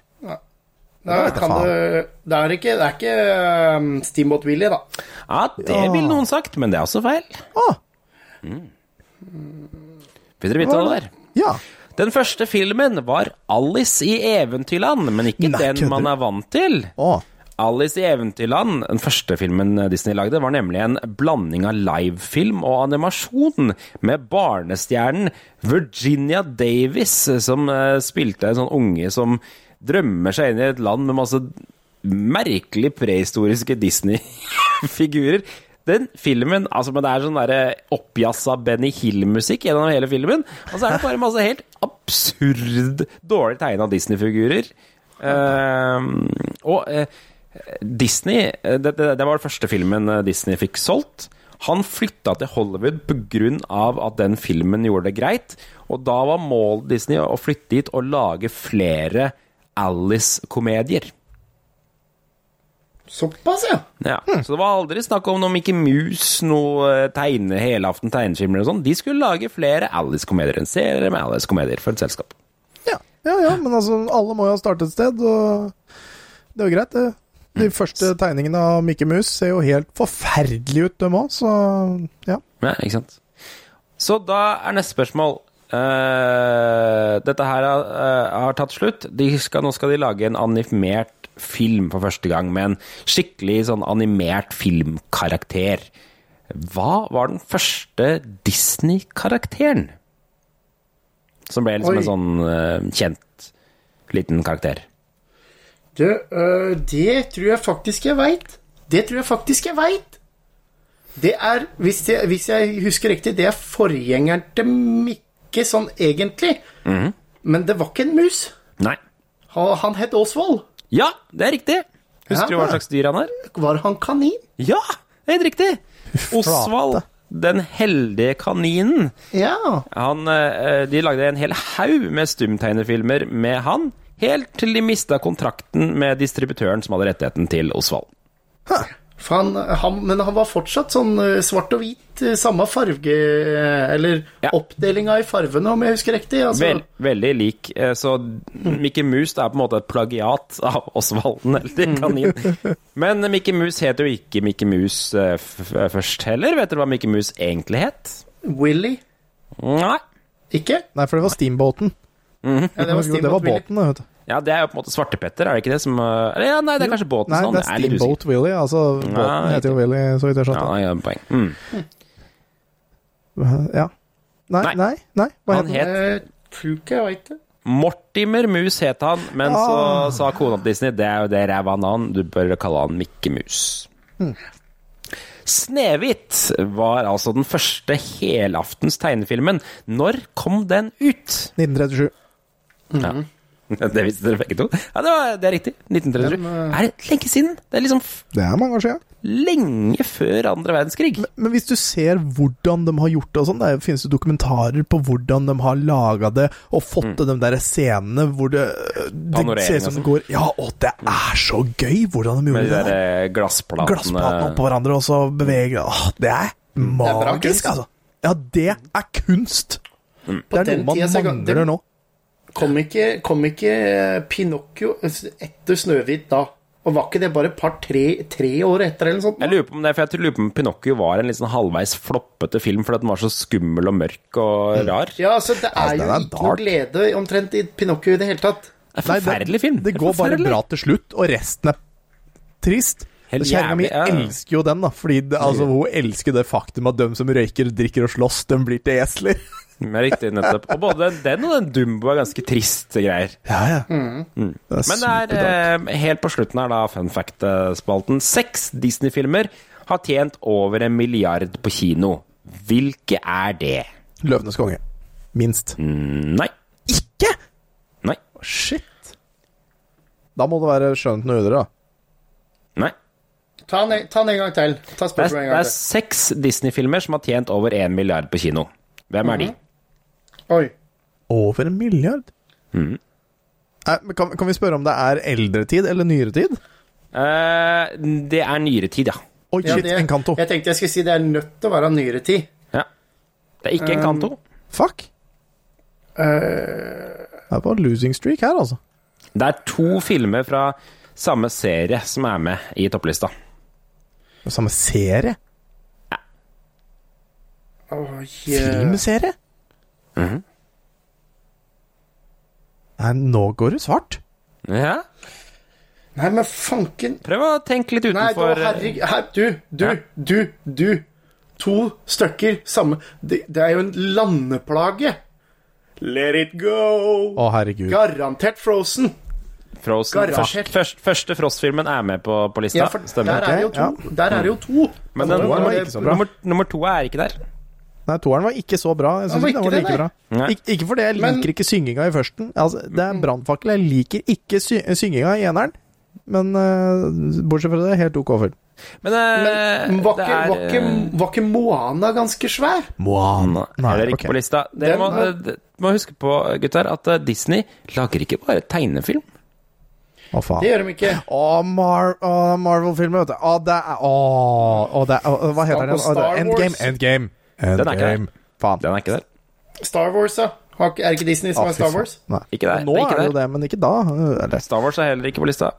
Faen. det, det er ikke, det er ikke um, Steamboat Willy, da. Ja, det Ja. ville noen sagt, men det er også feil. Å, Vil dere vite hva det er? ja. Den første filmen var Alice i Eventyrland, men ikke Nei, den man er vant til. Ah. Alice i Eventyrland, den første filmen Disney lagde, var nemlig en blanding av livefilm og animasjon, med barnestjernen Virginia Davis, som eh, spilte en sånn unge som drømmer seg inn i et land med masse merkelig prehistoriske Disney-figurer. Den filmen altså, men Det er sånn der oppjazza Benny Hill-musikk gjennom hele filmen. Og så er det bare masse helt absurd dårlig tegna Disney-figurer. Uh, og uh, Disney eh, det, det, det var den første filmen eh, Disney fikk solgt. Han flytta til Hollywood pga. at den filmen gjorde det greit. Og da var målet Disney å flytte dit og lage flere Alice-komedier. Såpass, ja. Ja, Så det var aldri snakk om noe Mickey Mouse, noe eh, tegne, helaften tegneskimmer og sånn. De skulle lage flere Alice-komedier. En serie med Alice-komedier for et selskap. Ja, ja, ja, men altså, alle må jo ha startet et sted, og det er jo greit, det. De første tegningene av Mickey Mouse ser jo helt forferdelige ut, dem òg, så ja. Ja, ikke sant? Så da er neste spørsmål Eh, Dette her har, uh, har tatt slutt. De skal, nå skal de lage en animert film for første gang, med en skikkelig sånn animert filmkarakter. Hva var den første Disney-karakteren? Som ble liksom Oi. en sånn uh, kjent liten karakter. Du, det tror jeg faktisk jeg veit. Det tror jeg faktisk jeg veit. Det er, hvis jeg, hvis jeg husker riktig, det er forgjengeren til Mikke sånn egentlig. Men det var ikke en mus. Nei. Han, han het Osvald. Ja, det er riktig! Husker Ja. du hva slags dyr han er? Var han kanin? Ja, det er helt riktig! Osvald, den heldige kaninen. Ja. Han, eh, de lagde en hel haug med stumtegnefilmer med han, helt til de mista kontrakten med distributøren som hadde rettigheten til Osvald. For han, han, men han var fortsatt sånn øh, svart og hvit, øh, samme farge Eller Eller oppdelinga i fargene, om jeg husker riktig. Altså, Vel, veldig lik. eh, Så Mickey Mouse er på en måte et plagiat av Osvald eller kanin. Men Mickey Mouse het jo ikke Mickey Mouse eh, f f først heller. Vet dere hva Mickey Mouse egentlig het? Willy. Nei. Ikke? Nei, for det var Steamboaten. Mhm. Ja, det var Jo, det var båten, da, vet du. Ja, det er jo på en måte Svartepetter, er det ikke det som uh, Eller ja, nei, det er kanskje båtens Nei, det er. Steamboat Willie. Altså, båten Nei, heter jo Willie, så vidt jeg Ja, skjønte. ja, poeng. Mm. Ja. Nei, Nei. nei, nei. Hva Han het han? Tror ikke jeg veit det. Mortimer Mus het han, men så Ah. sa kona til Disney det er jo det ræva navn, du bør kalle han Mikke Mus. Mm. Snehvit var altså den første helaftens tegnefilmen. Når kom den ut? 1937. Ja. Det visste dere begge to? Ja, det, var, det er riktig. 1937. Men, eh, Er det lenge siden? Det er liksom f- Det er mange år siden. lenge før andre verdenskrig. Men hvis du ser hvordan de har gjort det og sånn, det finnes det dokumentarer på hvordan de har laga det og fått til de der scenene hvor det, det ser ut som det sånn. går Ja, og det er så gøy hvordan de gjorde det. det. de der. eh, glassplatene. Glassplatene oppå hverandre, og så beveger Åh, Det er magisk, magisk, er altså. Ja, det er kunst! Mm. Det er noe man tida mangler det- nå. Kom ikke, kom ikke Pinocchio etter Snøhvit da? Og var ikke det bare et par-tre tre år etter, eller noe sånt? Jeg lurer på om det for jeg lurer på om Pinocchio var en litt sånn halvveis floppete film fordi den var så skummel og mørk og rar. Ja, altså, det er den jo er ikke noe glede omtrent i Pinocchio i det hele tatt. Det er forferdelig film. Det går bare bra til slutt, og resten er trist. Helt Kjerringa mi ja. elsker jo den, da. Fordi det, altså, hun elsker det faktum at de som røyker, drikker og slåss, de blir til esler. Ja, riktig, nettopp. Og både den og den Dumbo er ganske triste greier. Ja, ja. Mm. Det er Men det er eh, helt på slutten her, da, fun fact-spalten. Seks Disney-filmer har tjent over en milliard på kino. Hvilke er det? Løvenes konge. Minst. Mm, Nei. Ikke?! Nei. Shit. Da må det være skjønt noe udre, da. Nei. Ta den, ta den en gang til. Ta Det er, gang til. det er seks Disney-filmer som har tjent over en milliard på kino. Hvem er de? Oi. Over en milliard? Mm. Eh, kan, kan vi spørre om det er eldre tid eller nyere tid? Eh, det er nyere tid, ja. Oi, Ja, shit, det- Encanto. Jeg tenkte jeg skulle si det er nødt til å være nyere tid. ja. Det er ikke en kanto. Fuck. Uh, Det er på losing streak her, altså. Det er to filmer fra samme serie som er med i topplista. Samme serie? Ja. Oh, yeah. Filmserie? Mhm. Nei, nå går det svart. Ja. Nei, men fanken Prøv å tenke litt Nei, da, utenfor herregud her, Du, du, Ja. du, du. To stykker samme det, det er jo en landeplage. Let it go. Å, herregud. Garantert Frozen. Frozen. Garantert. Først, først, første Frost-filmen er med på, på lista. Ja, for Stemmer. der er det jo to. Ja. Der er det jo to. Men den, er nummer, nummer, nummer to er ikke der. Nei, toeren var ikke så bra. Jeg Den synes ikke den var like det, bra. Ik ikke fordi jeg Men- liker ikke synginga i førsten. Altså, det er brannfakkel. Jeg liker ikke sy synginga i eneren. Men uh, bortsett fra det, helt ok film. Men, uh, Men var ikke, er var, ikke, eh, var ikke Moana ganske svær? Moana. Heller ikke på lista. Dere må, var- må huske på, gutter, at Disney lager ikke bare tegnefilm. Å, faen. Det gjør de ikke. Å, Mar Marvel-filmer, vet du. Å, det er Å, å, det er å, Hva heter den? Er Endgame. Endgame. Den er ikke der. Faen. Den er ikke der. Star Wars, da? Er det ikke Disney som ah, er Star. Wars? Nei. Ikke der. Nå ikke er det jo det, men ikke da. Eller, Star Wars er heller ikke på lista.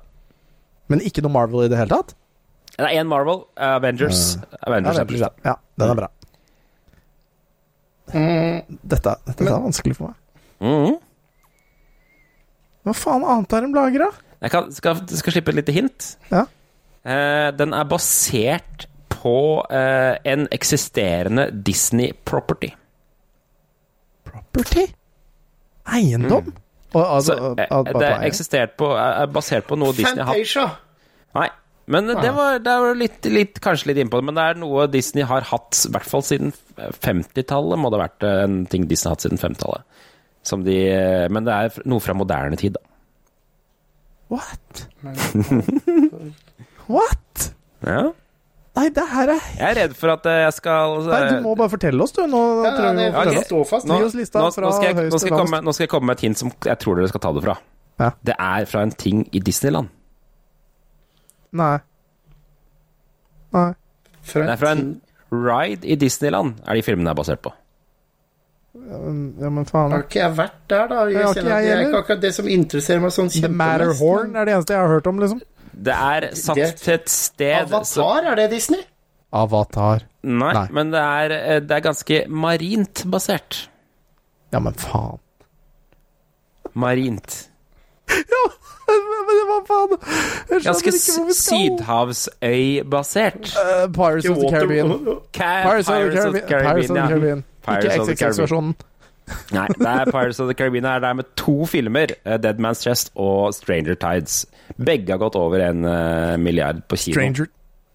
men ikke noe Marvel i det hele tatt? Det er én Marvel. Avengers. Avengers er på lista. Ja, den er bra. Dette, dette er vanskelig for meg. Mhm. Hva faen annet er de lager, da? Jeg kan, skal, skal slippe et lite hint. Ja. Uh, den er basert på eh, en eksisterende Disney property. Property? Eiendom? Og, altså, Så, eh, det er eksistert på, er basert på noe Disney har hatt. Fantasia. Nei, men det var, det var litt, litt, kanskje litt innpå det, men det er noe Disney har hatt, i hvert fall siden 50-tallet, må det ha vært eh, en ting Disney har hatt siden 50-tallet. Som de, eh, men det er noe fra moderne tid, da. What? What? Ja. Nei, det her er Jeg er redd for at eh, jeg skal Nei, du må bare fortelle oss, du. Nå Ja, prøver vi det å fortelle får stå fast. nå, Gi oss lista nå, fra nå, skal jeg, nå, høyest skal til jeg komme, lavest. nå skal jeg komme med et hint som jeg tror dere skal ta det fra. Ja. Det er fra en ting i Disneyland. Nei. Nei. Det er fra en ride i Disneyland, er de filmene er basert på. Ja, men faen. Har ikke jeg vært der, da? Jeg Det ikke jeg det er ikke akkurat det som interesserer meg sånn The. Matterhorn er det eneste jeg har hørt om, liksom. Det er satt Det- til et sted Avatar, Avatar, er det Disney? Avatar. Nei, Nei. men det er, eh, det er ganske marint basert. Ja, men faen. Marint. ja, Men hva faen? Jeg Ganske ikke sydhavsøy-basert. Eh, Pirates of the Caribbean. Pirates of the Caribbean. Pirates of the. Caribbean. Pirates Ikke of the Caribbean. XXX-versjonen. Nei, det er Pirates of the Caribbean er der med to filmer. eh, Dead Man's Chest og Stranger Tides. Begge har gått over en eh, milliard på kino. Stranger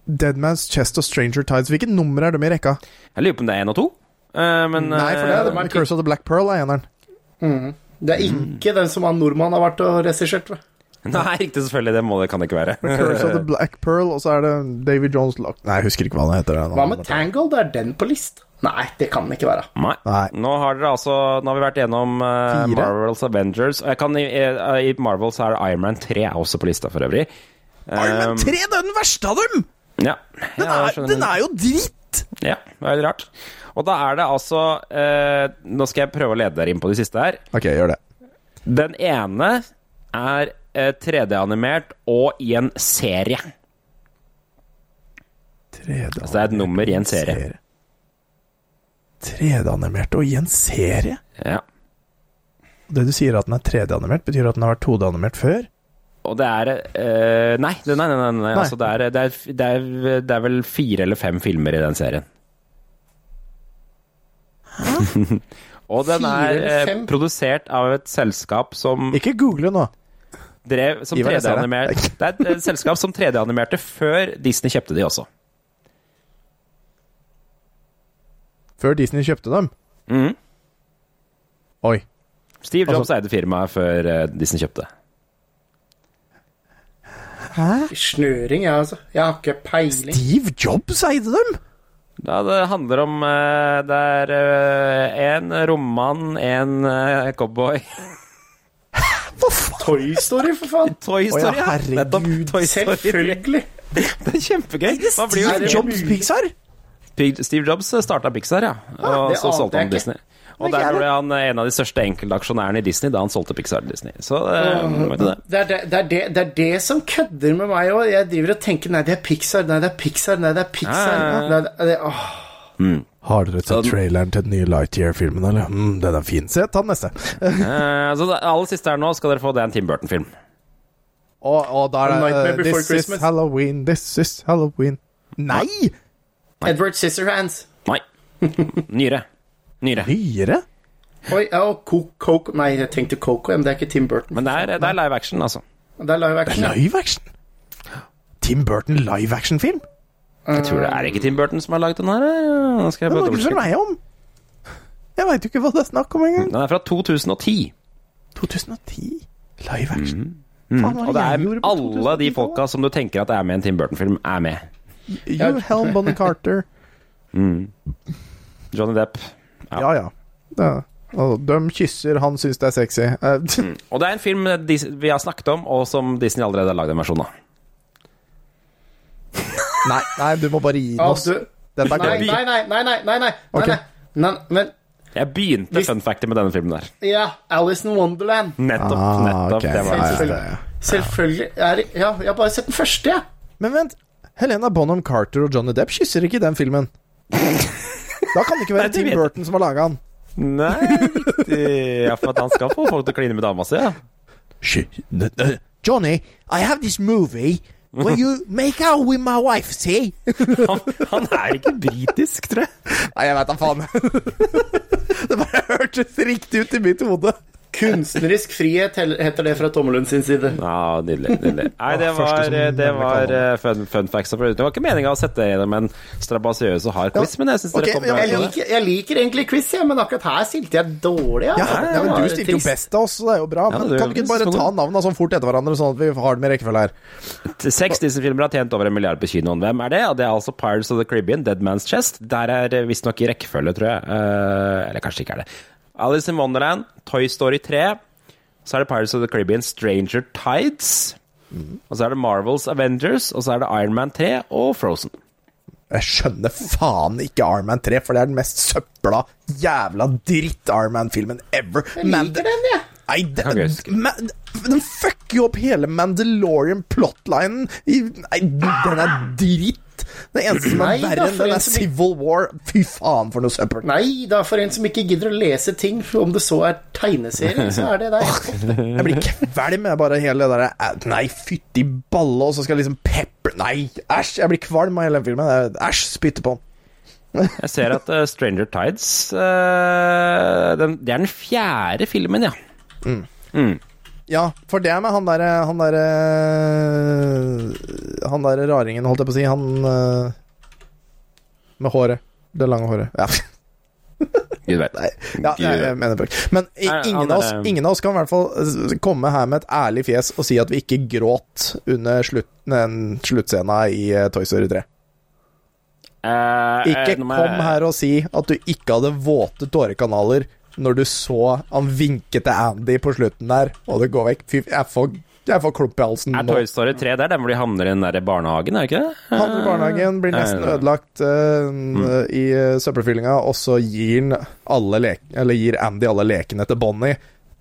Deadman's Chest og Stranger Tides. Hvilket nummer er de i rekka? Jeg lurer på om det er én og to. Eh, men Nei, for det det er Curse of the Black Pearl er eneren. Mm. Det er ikke den som han nordmann har vært og regissert. Nei, riktig, selvfølgelig. Det må det kan det ikke være. Curse of the Black Pearl, og så er det David Jones Lock Nei, jeg husker ikke hva den heter. den Hva med Tangled? Er den på lista? Nei, det kan den ikke være. Nei. Nå har dere altså Nå har vi vært gjennom uh, Marvels Avengers. Og jeg kan, i, I Marvel så er det Iron Man 3 er også på lista, for øvrig. Iron Man Um, 3 det er den verste av dem! Ja. Den er, den er jo dritt! Ja, det er veldig rart. Og da er det altså eh, Nå skal jeg prøve å lede dere inn på de siste her. Ok, gjør det. Den ene er 3D-animert og i en serie. Altså det er et nummer i en serie. 3D-animert og i en serie? Ja. Det du sier at den er 3D-animert, betyr at den har vært 2D-animert før? Og det er eh, nei, det- nei, nei, nei, nei. Nei. Altså det, er, det, er, det, er, det er vel fire eller fem filmer i den serien. Hæ? og den er eh, produsert av et selskap som Ikke google nå. Drev som Ivar, jeg ser det. 3D-animert Det er et eh, selskap som 3D-animerte før Disney kjøpte de også. Før Disney kjøpte dem? Mhm. Oi. Steve Jobs Altså- eide firmaet før eh, Disney kjøpte. Hæ? Snøring, jeg, altså. Jeg har ikke peiling. Steve Jobs eide dem? Ja, det handler om eh, Det er én en én en eh, faen? Toy Story, for faen! Toy Story, oh, ja, herregud. Nettopp. Toy Story. Selvfølgelig. Det er kjempegøy. Man blir jo Er Jobs Pixar? Steve Jobs starta Pixar, ja. Og det så solgte han. Disney. Og der ble han en av de største enkeltaksjonærene i Disney da han solgte Pixar til Disney. Så eh, det. Det er det, det, er det, det er det som kødder med meg òg. Jeg driver og tenker nei, det er Pixar, nei, det er Pixar, nei, det er Pixar. Ja, ja, ja. Nei, det, det, åh. Har dere sett traileren til den nye Lightyear-filmen, eller? Mm, den er fin. Se, ta den neste. uh, så det aller siste her nå skal dere få det er en Tim Burton-film. Og, og da er det eh, This Christmas. is Halloween, this is Halloween. Nei! Edward Scissorhands. Nei. Nyere. Nyere. Nyere? Oi, ja, og Co- Coco Nei, jeg tenkte Coco, men det er ikke Tim Burton. Men det er, det er live action, altså. Det er live Det er live action? Tim Burton live action-film? Jeg tror det er ikke Tim Burton som har lagd den her. Nå skal jeg bare dobbeltsjekke. meg om. Jeg veit jo ikke hva det er snakk om engang. Den er fra 2010. 2010? Live action? Mm. Faen, hva Og det er alle de 2010-tallet? folka som du tenker at er med i en Tim Burton-film, er med. You, Helm, Bonnie Carter. Mm. Johnny Depp. Ja, ja. ja. Og de kysser, han syns det er sexy. mm. Og det er en film vi har snakket om, og som Disney allerede har lagd en versjon av. Nei, nei, du må bare gi den oss. Dette er Nei, gøy. nei, nei, nei, nei, nei, nei, Ok. nei, nei. Men Jeg begynte Hvis- fun factor med denne filmen der. ja, Alice in Wonderland. Nettopp. Ah, nettopp ok. Det var det. ja, ja. Selvfølgelig. Er, det- ja, jeg har bare sett den første, jeg. Men vent, Helena Bonham Carter og Johnny Depp kysser ikke i den filmen. Da kan det ikke Nei, være det Tim vet jeg. Burton som har laga den. Nei, riktig. Ja, for at han skal få folk til å kline med dama si, ja. Johnny, I have this movie where you make out with my wife, see? Han, han er ikke britisk, tror jeg. Nei, jeg veit da faen. det bare hørtes riktig ut i mitt hode. Kunstnerisk frihet heter det fra Tommelund sin side. Ja, nydelig. nydelig. Nei, det var, det var eh, fun, fun facts. Det var ikke meninga å sette gjennom en strabasiøs og hard quiz, men jeg syns Ok, dere kom bra Jeg det. liker, jeg liker egentlig quiz, ja, men akkurat her stilte jeg dårlig. Ja, Ja, ja, men Du stilte jo best av oss, så det er jo bra. Ja, Men kan du ikke bare ta navnene sånn fort etter hverandre, sånn at vi har det med rekkefølge her? Seks Disney-filmer har tjent over en milliard på kinoen. Hvem er det? Og det er altså Pirates of the Caribbean, Dead Man's Chest. Der er eh, visstnok i rekkefølge, tror jeg. Eh, eller kanskje ikke er det. Alice in Wonderland, Toy Story 3. Så er det Pirates of the Caribbean, Stranger Tides. Og så er det Marvels Avengers, og så er det Iron Man 3 og Frozen. Jeg skjønner faen ikke Arman 3, for det er den mest søpla, jævla dritt Arman-filmen ever. Jeg Men liker den, jeg. Nei, den. Ma den fucker jo opp hele Mandalorian-plotlinen. Nei, den er dritt. Det eneste som er Nei, verre enn den, er Civil War. Fy faen, for noe søppel. Nei, da for en som ikke gidder å lese ting, om det så er tegneserie, så er det deg. Jeg blir kvalm jeg, bare hele det derre eh, Nei, fytti balle, og så skal jeg liksom pepper Nei, æsj! Jeg blir kvalm av hele den filmen. Æsj, spytte på den. Jeg ser at uh, Stranger Tides uh, den, Det er den fjerde filmen, ja. Mm. Ja, for det er med han derre Han derre Han derre raringen, holdt jeg på å si. Han eh, med håret. Det lange håret. Ja. Gud vet. Nei, ja, jeg, jeg mener bare Men Nei, ingen, av oss, ingen av oss kan i hvert fall eh, komme her med et ærlig fjes og si at vi ikke gråt under slutt, sluttscena i eh, Toy Story 3. Uh, Ikke eh, kom jeg- her og si at du ikke hadde våte tårekanaler når du så han vinke til Andy på slutten der, og det går vekk. Fy, jeg får, jeg får klump i halsen Er. Toy Story 3 der? Den hvor de havner i den der barnehagen, er det ikke det? Han i barnehagen blir nesten ødelagt ødelagt mm. i uh, søppelfyllinga, og så gir, gir Andy alle lekene til Bonnie.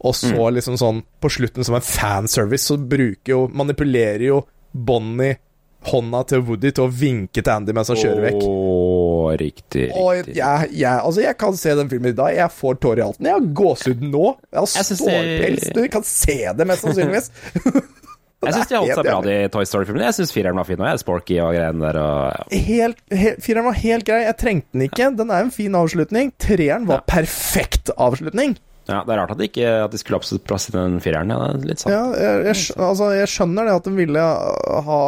Og så liksom sånn på slutten som en fanservice, så bruker jo Manipulerer jo Bonnie hånda til Woody til å vinke til Andy mens han kjører vekk. Oh, riktig. Og riktig. jeg, jeg, altså jeg kan se den filmen i dag. Jeg får tårer i halsen. Jeg har gåsehud nå. Jeg har det- stålpels. Du kan se det, mest sannsynligvis. Jeg syns de holdt seg bra, de Toy Story-filmene. Jeg syns fireren var fin òg. Sporky og greiene der. Og. Helt, helt, Fireren var helt grei. Jeg trengte den ikke. Den er en fin avslutning. Treeren var perfekt avslutning. Ja, Det er rart at de, ikke, at de skulle absolutt plass i den fireren. Ja, litt sånn. Ja, jeg, jeg, altså, jeg skjønner det at de ville ha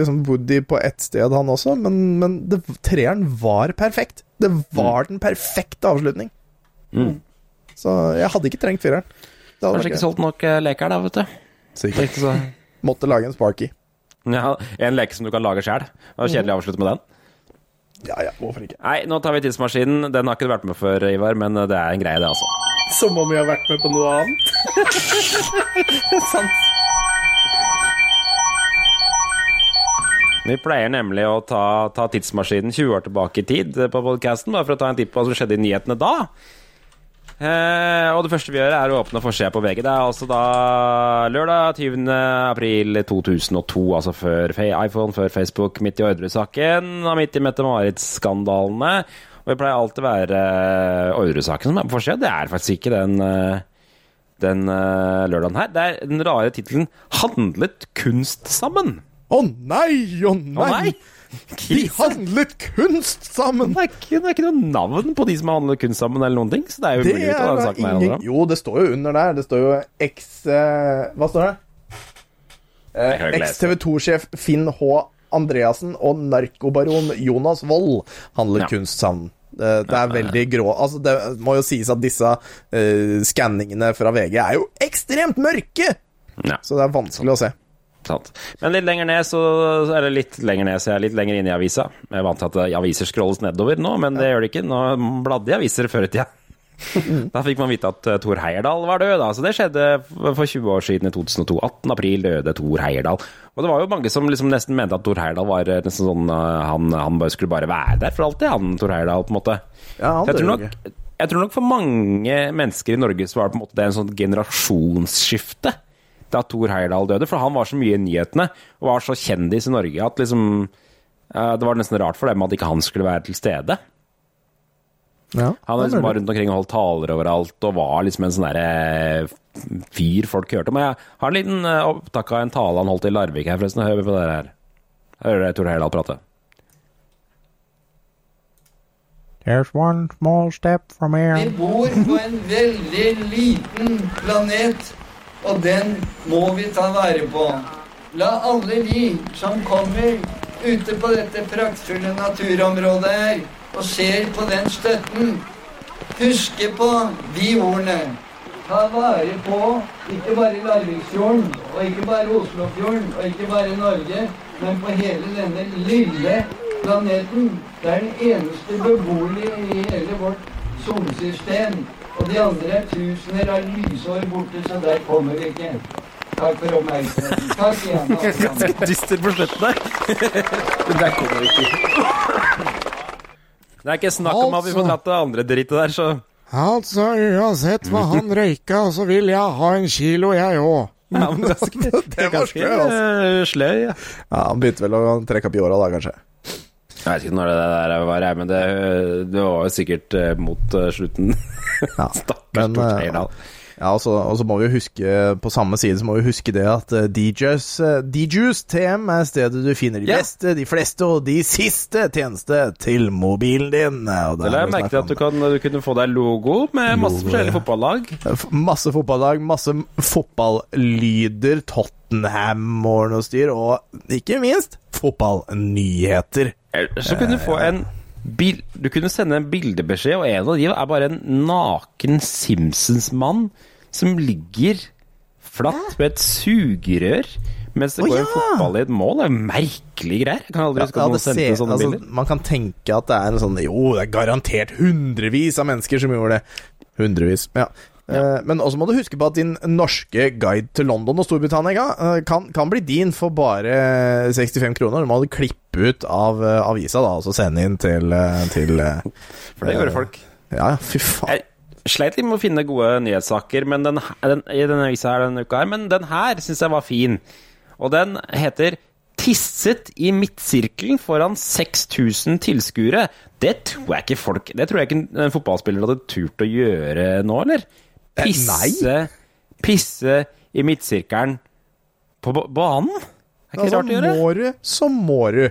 liksom Woody på ett sted, han også, men, men det, treeren var perfekt. Det var den perfekte avslutning. Mm. Så jeg hadde ikke trengt fireren. Kanskje ikke solgt nok eh, leker da, vet du. Sikkert. Så Måtte lage en Sparky. Ja, En leke som du kan lage sjæl. Kjedelig å avslutte med den. Ja, ja, hvorfor ikke? Nei, nå tar vi tidsmaskinen. Den har ikke du vært med før, Ivar, men det er en greie, det, altså. Som om vi har vært med på noe annet. Vi pleier nemlig å ta, ta tidsmaskinen 20 år tilbake i tid på podcasten, bare for å ta en tipp på hva som skjedde i nyhetene da. Eh, og det første vi gjør, er å åpne forsida på VG. Det er altså da lørdag 20. april 2002, altså før iPhone, før Facebook, midt i Orderud-saken og midt i Mette-Marit-skandalene. Og det pleier alltid å være Orderud-saken som er på forsida. Det er faktisk ikke den, eh, den eh, lørdagen her. Det er den rare tittelen 'Handlet kunst sammen'. Å nei, å nei! Oh, nei! De handlet kunst sammen! Det er, ikke, det er ikke noe navn på de som har handlet kunst sammen, eller noen ting. Så det er jo umulig å ta saken her. ingen Andrea. Jo, det står jo under der. Det står jo X eh, Hva står det? Lese. Eks-TV 2-sjef Finn H. Andreassen og narkobaron Jonas Wold handler Ja. kunst sammen. Det, det er veldig grå Altså, det må jo sies at disse uh, skanningene fra VG er jo ekstremt mørke! Ja. Så det er vanskelig å se. Sant. Men litt lenger ned, så Eller litt lenger ned, så jeg er litt lenger inne i avisa. Jeg er vant til at aviser scrolles nedover nå, men det gjør det ikke. Nå bladde jeg aviser før i tida. Da fikk man vite at uh, Thor Heyerdahl var død. Da. Så det skjedde for 20 år siden, i 2002. 18. april døde Thor Heyerdahl. Og det var jo mange som liksom nesten mente at Thor Heyerdahl var eh, nesten sånn uh, han, han skulle bare være der for alltid, han Thor Heyerdahl, på en måte. Ja, han tror nok, jeg tror nok for mange mennesker i Norge så var det på en måte det en sånn generasjonsskifte da Thor Heyerdahl døde, for han var så mye i nyhetene og var så kjendis i Norge at liksom eh, Det var nesten rart for dem at ikke han skulle være til stede. Ja, Han liksom var rundt omkring og holdt taler overalt og var liksom en sånn derre fyr folk hørte. Men jeg har en liten eh, opptak av en tale han holdt i Larvik her, forresten. Hør på det her. Hører dere Tor Heyerdahl prate? There's one small step from Vi bor på en veldig liten planet, og den må vi ta vare på. La alle de som kommer ute på dette praktfulle naturområdet her, og ser på den støtten, huske på de ordene. Ta vare på ikke bare Larviksfjorden, og ikke bare Oslofjorden, og ikke bare Norge, men på hele denne lille planeten. Det er den eneste beboelige i hele vårt solsystem. Og de andre er tusener av lysår borte, så der kommer vi ikke. Takk for oppmerksomheten. Takk igjen. Ganske dyster på slutten der. Der kommer vi ikke. Det er ikke snakk om at vi får dratt det andre drittet der, så Altså, uansett hva han røyka, så vil jeg ha en kilo, jeg òg. Ja, men det, er det var sløy, altså. sløy, ja. Ja, Han begynte vel å trekke opp i åra da, kanskje. Jeg vet ikke når det der var, men det, det var jo sikkert eh, mot eh, slutten. Ja. Stakkars eh, Heyerdahl. Ja, og så og så må vi jo huske På samme side så må vi huske det at uh, DJs, uh, DJs TM er stedet du finner de beste, de fleste og de siste tjenester til mobilen din. Og Det er jeg merke at du, kan, du kunne få deg logo med masse Logo, forskjellige fotballag. Masse fotballag, masse fotballyder, Tottenham og noe styr, og ikke minst fotballnyheter. Så kunne du få en bil, Du kunne sende en bildebeskjed, og en av de er bare en naken Simpsons-mann som ligger flatt med et sugerør mens det oh, går en ja! fotball i et mål. Det er merkelige greier. Jeg kan aldri huske Ja, noen sendte ser- sånne altså, bilder. Man kan tenke at det er en sånn Jo, det er garantert hundrevis av mennesker som gjorde det. Hundrevis, ja. Eh, Men også må du huske på at din norske guide til London og Storbritannia eh, kan, kan bli din for bare 65 kroner. Du må klippe ut av eh, avisa da, og så sende inn til, eh, til eh, For det gjorde folk. Ja, fy faen. Jeg sleit litt med å finne gode nyhetssaker men den, den, i denne avisa her denne uka her, men den her syns jeg var fin. Og den heter 'Tisset i midtsirkelen foran 6000 tilskuere'. Det tror jeg ikke folk Det tror jeg ikke en fotballspiller hadde turt å gjøre nå, eller? Eh, Pisse, pisse i midtsirkelen på ba- banen? Er ikke Altså, rart å gjøre? må du, så må du.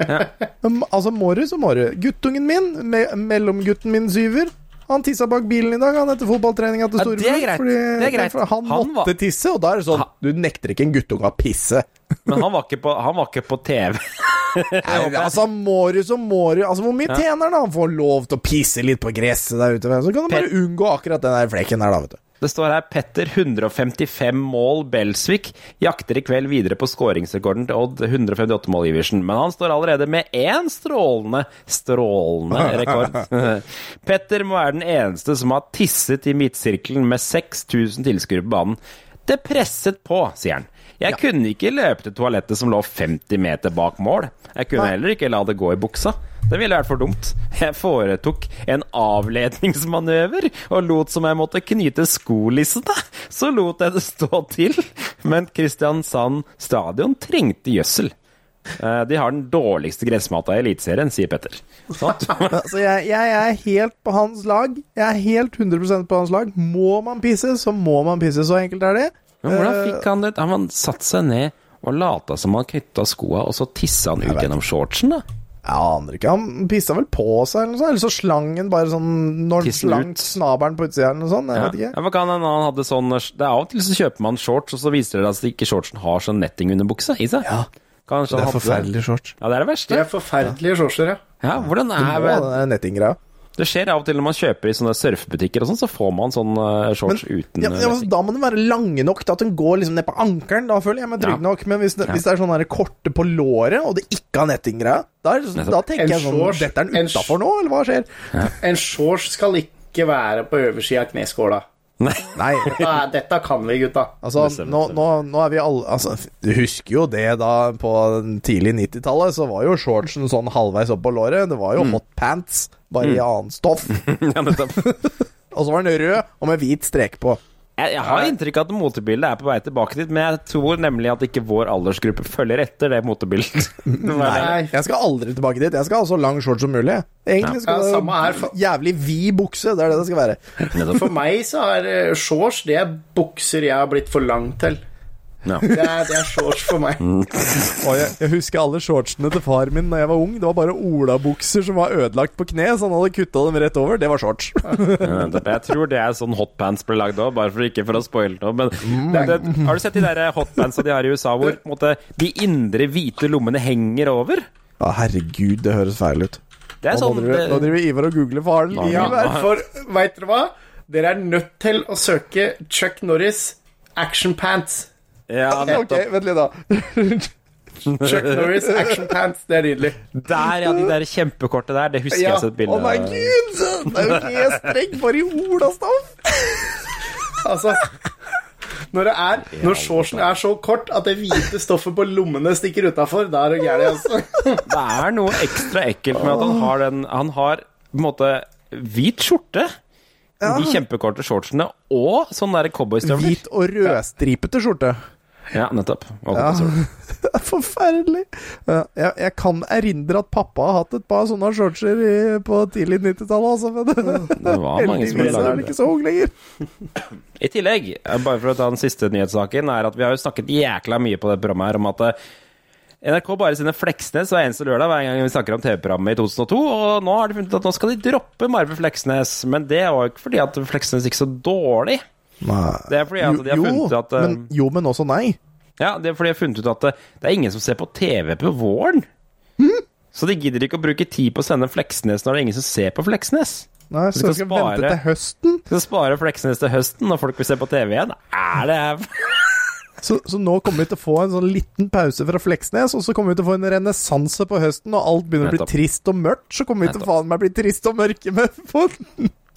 Ja. altså, må du, så må du. Guttungen min, me mellomgutten min Syver, han tissa bak bilen i dag, han etter fotballtreninga til Ja, storebror. det er greit. fordi- Det er greit. for Han, måtte var- tisse, og da er det sånn Du nekter ikke en guttunge å pisse. Men han var ikke på, han var ikke på TV. Nei, altså, må du, så må du. Altså, hvor mye Ja. tjener han? Han får lov til å pisse litt på gresset der ute. Så kan du bare unngå akkurat den der flekken der, da, vet du. Det står her Petter 155 mål Belsvik jakter i kveld videre på skåringsrekorden til Odd 158 mål Iversen. Men han står allerede med én strålende, strålende rekord. Petter må være den eneste som har tisset i midtsirkelen med 6000 tilskuere på banen. Det presset på, sier han. Jeg kunne ikke løpe til toalettet som lå 50 meter bak mål. Jeg kunne Nei. heller ikke la det gå i buksa. Det ville vært for dumt. Jeg foretok en avledningsmanøver og lot som jeg måtte knyte skolissene. Så lot jeg det stå til. Men Kristiansand stadion trengte gjødsel. Eh, De har den dårligste gressmata i Eliteserien, sier Petter. Altså, jeg, jeg er helt på hans lag. Jeg er helt 100% på hans lag. Må man pisse, så må man pisse. Så enkelt er det. Men hvordan Eh, fikk han det? Han satte satt seg ned og lata som han knytta skoa, og så tissa han ut gjennom shortsen, da? Jeg aner ikke. Han pissa vel på seg, eller noe sånt. Eller så slang han bare sånn Når han slang ut. snabelen på utsida, eller noe sånt. Jeg Ja. vet ikke. Ja, for kan han, han hadde sånn Det er Av og til så kjøper man shorts, og så viser det seg at ikke shortsen har sånn netting under buksa i seg. Ja. Kanskje Det er forferdelige forferdelig shorts. Ja, det er det verste. Det er forferdelige shortser, ja. Ja, hvordan Det er må den nettinggreia. Det skjer av og til når man kjøper i sånne surfebutikker og sånn, så får man sånn shorts shorts uten Ja, eh, ja, men da må den være lange nok til at den går liksom ned på ankelen. Da føler jeg meg trygg Ja. nok. Men hvis det, Ja. hvis det er sånn korte på låret, og det ikke har nettinggreia, da, sånn- da tenker En jeg sånn shorts- Dette er den en utafor nå, eller hva skjer? En shorts skal ikke være på oversida av kneskåla. Nei. Nei. Dette, dette kan vi, gutta. Altså, nå, nå, nå er vi alle altså, Du husker jo det da på tidlig 90-tallet, så var jo shortsen sånn halvveis opp på låret. Det var jo Mm. hot pants, bare i annet stoff. ja, nettopp. Og så var den rød og med hvit strek på. Jeg, jeg har inntrykk av at motebildet er på vei tilbake dit, men jeg tror nemlig at ikke vår aldersgruppe følger etter det motebildet. Nei, jeg skal aldri tilbake dit. Jeg skal ha så lang shorts som mulig. Egentlig skal Ja, det være for... jævlig vid bukse. Det er det det skal være. For meg så er eh, shorts det er bukser jeg har blitt for lang til. Ja. Det, er, det er shorts for meg. Og jeg, jeg husker alle shortsene til far min da jeg var ung. Det var bare olabukser som var ødelagt på kne, så han hadde kutta dem rett over. Det var shorts. Ja. Jeg tror det er sånn hotpants ble lagd òg, bare for ikke for å spoile noe. Men det, det, har du sett de der hotpantsa de har i USA, hvor på måte, de indre hvite lommene henger over? Ja, herregud, det høres feil ut. Det er Nå sånn driver, nå driver Ivar og googler faren Ja, for veit dere hva? Dere er nødt til å søke Chuck Norris action pants. Ja, Ok, nettopp. vent litt, da. Chuck Norris action pants, det er nydelig. Der, ja, de der kjempekortet der. Det husker Ja. jeg så et bilde Å, my gud! Det er jo ikke jeg streng for i olastoff. Altså når, det er, når shortsen er så kort at det hvite stoffet på lommene stikker utafor, da er det gærent, altså. Det er noe ekstra ekkelt med at han har den Han har på en måte hvit skjorte De kjempekorte shortsene og sånn derre cowboystøvler. Hvit og rødstripete skjorte. Ja, nettopp. Ja. er forferdelig. Ja, jeg, jeg kan erindre at pappa har hatt et par sånne shortser i, på tidlig 90-tallet, altså. Men Det var mange som heldigvis er lagde ikke så ung lenger. I tillegg, eh, bare for å ta den siste nyhetssaken, er at vi har jo snakket jækla mye på det programmet her om at eh, NRK bare sender Fleksnes hver eneste lørdag hver gang vi snakker om TV-programmet i 2002, og nå har de funnet ut at nå skal de droppe Marve Fleksnes, men det var jo ikke fordi at Fleksnes gikk så dårlig. Nei. Det er fordi altså, de har jo, funnet at men, jo, men også nei. Ja, det er fordi de har funnet ut at det, det er ingen som ser på TV på våren. Så de gidder ikke å bruke tid på å sende Fleksnes når det er ingen som ser på Fleksnes. Nei, så skal vi vente til høsten. Skal spare Fleksnes til høsten når folk vil se på TV igjen. Er det Så, så nå kommer vi til å få en sånn liten pause fra Fleksnes, og så kommer vi til å få en renessanse på høsten, og alt begynner å bli trist og mørkt. Så kommer vi til faen meg bli trist og mørke med på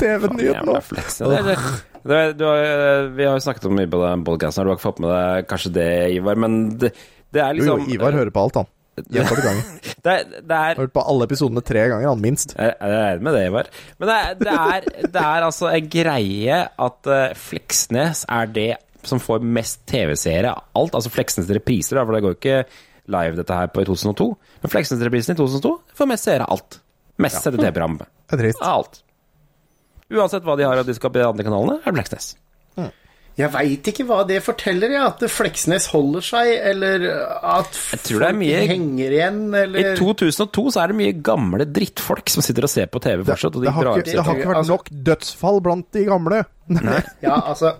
TV-nyheten nå. Fleksnes. Det er- det- er- du har- Vi har jo snakket om mye på den podkasten du har ikke fått med deg kanskje det, Ivar, men det, det er liksom jo, Ivar hører på alt, han. Gjentatte ganger. Det, er- det er Hørt på alle episodene tre ganger, han minst. Jeg er enig med det, Ivar. Men det er, det er, det er altså en greie at uh, Fleksnes er det som får mest TV-seere av alt. Altså Fleksnes repriser, for det går jo ikke live dette her på i 2002. Men Fleksnes-reprisen i 2002 får mest seere av alt. Mest sette TV-program Det trist. av alt. Uansett hva de har av de andre kanalene, er det Fleksnes. Jeg veit ikke hva det forteller, jeg. At Fleksnes holder seg, eller at tror er folk mye- henger igjen, I 2002 så er det mye gamle drittfolk som sitter og ser på TV fortsatt. Og de Det har, drar ikke, det har ikke vært nok dødsfall blant de gamle. Ja, altså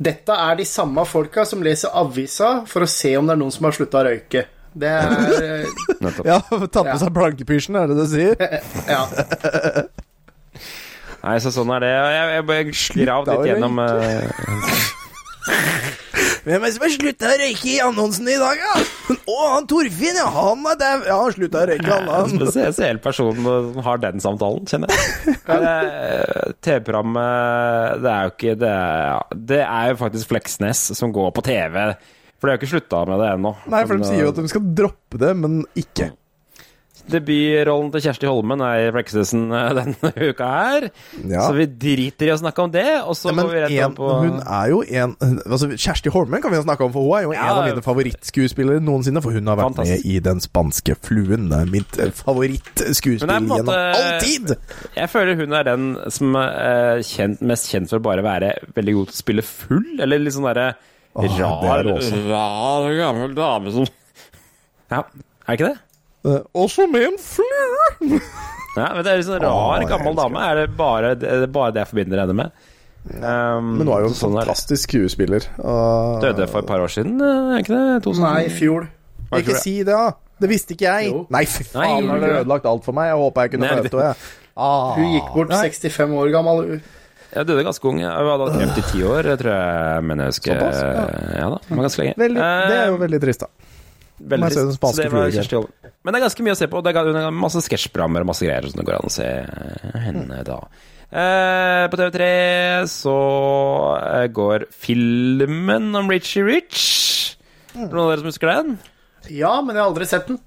Dette er de samme folka som leser avisa for å se om det er noen som har slutta å røyke. Det er Ja, tatt på seg blankepysjen, er det det du sier? Ja. Nei, så sånn er det. Jeg, jeg gravd da litt gjennom eh, Hvem er det som har slutta å røyke i annonsen i dag, da? Å, han Torfinn, ja. Han er der. Ja, han slutta å røyke, han. han. Spesiell person som har den samtalen, kjenner jeg. Eh, TV-programmet Det er jo ikke det det er jo faktisk Fleksnes som går på TV. For de har ikke slutta med det ennå. Nei, for de sier jo eh, at de skal droppe det, men ikke. Debutrollen til Kjersti Holmen er i Fleksnesen eh, denne uka her. Ja. Så vi driter i å snakke om det, og så Men går vi rett en, på hun er jo en altså Kjersti Holmen kan vi jo snakke om, for hun er jo Ja. en av mine favorittskuespillere noensinne. For hun har vært Fantastisk. med i Den spanske fluen. Er Mitt eh, favorittskuespill gjennom all tid! Jeg føler hun er den som er kjent, mest kjent for å bare være veldig god til å spille full, eller litt sånn derre rar, rar gammel dame som Ja, er det ikke det? Eh, også med en flue! Ja, men det er en sånn rar, gammel dame. Er det bare det, er det bare det jeg forbinder henne med? Um, Men hun er jo en sånn fantastisk skuespiller. Uh, Døde for et par år siden, er ikke det? 2000? Nei, i fjor. Ikke si det, da! Det visste ikke jeg. Jo. Nei, fy faen, har du ødelagt alt for meg? Jeg håpa jeg kunne Nei, få det- det. jeg. Ah, Hun gikk bort nei. 65 år gammel. Jeg døde ganske ung. Jeg hadde hatt kreft i ti år, tror jeg. Men jeg husker Såpass, ja. Ja da, det var ganske lenge. Veldig, det er jo Eh, veldig trist, da. Veldig jeg trist. Så det var. Kjersti Holm. Men det er ganske mye å se på. Det er masse sketsjprogrammer og masse greier som det går an å se henne da. Eh, på TV3 så eh, går filmen om Richie Rich. Det Noen av dere som husker den? Ja, men jeg har aldri sett den.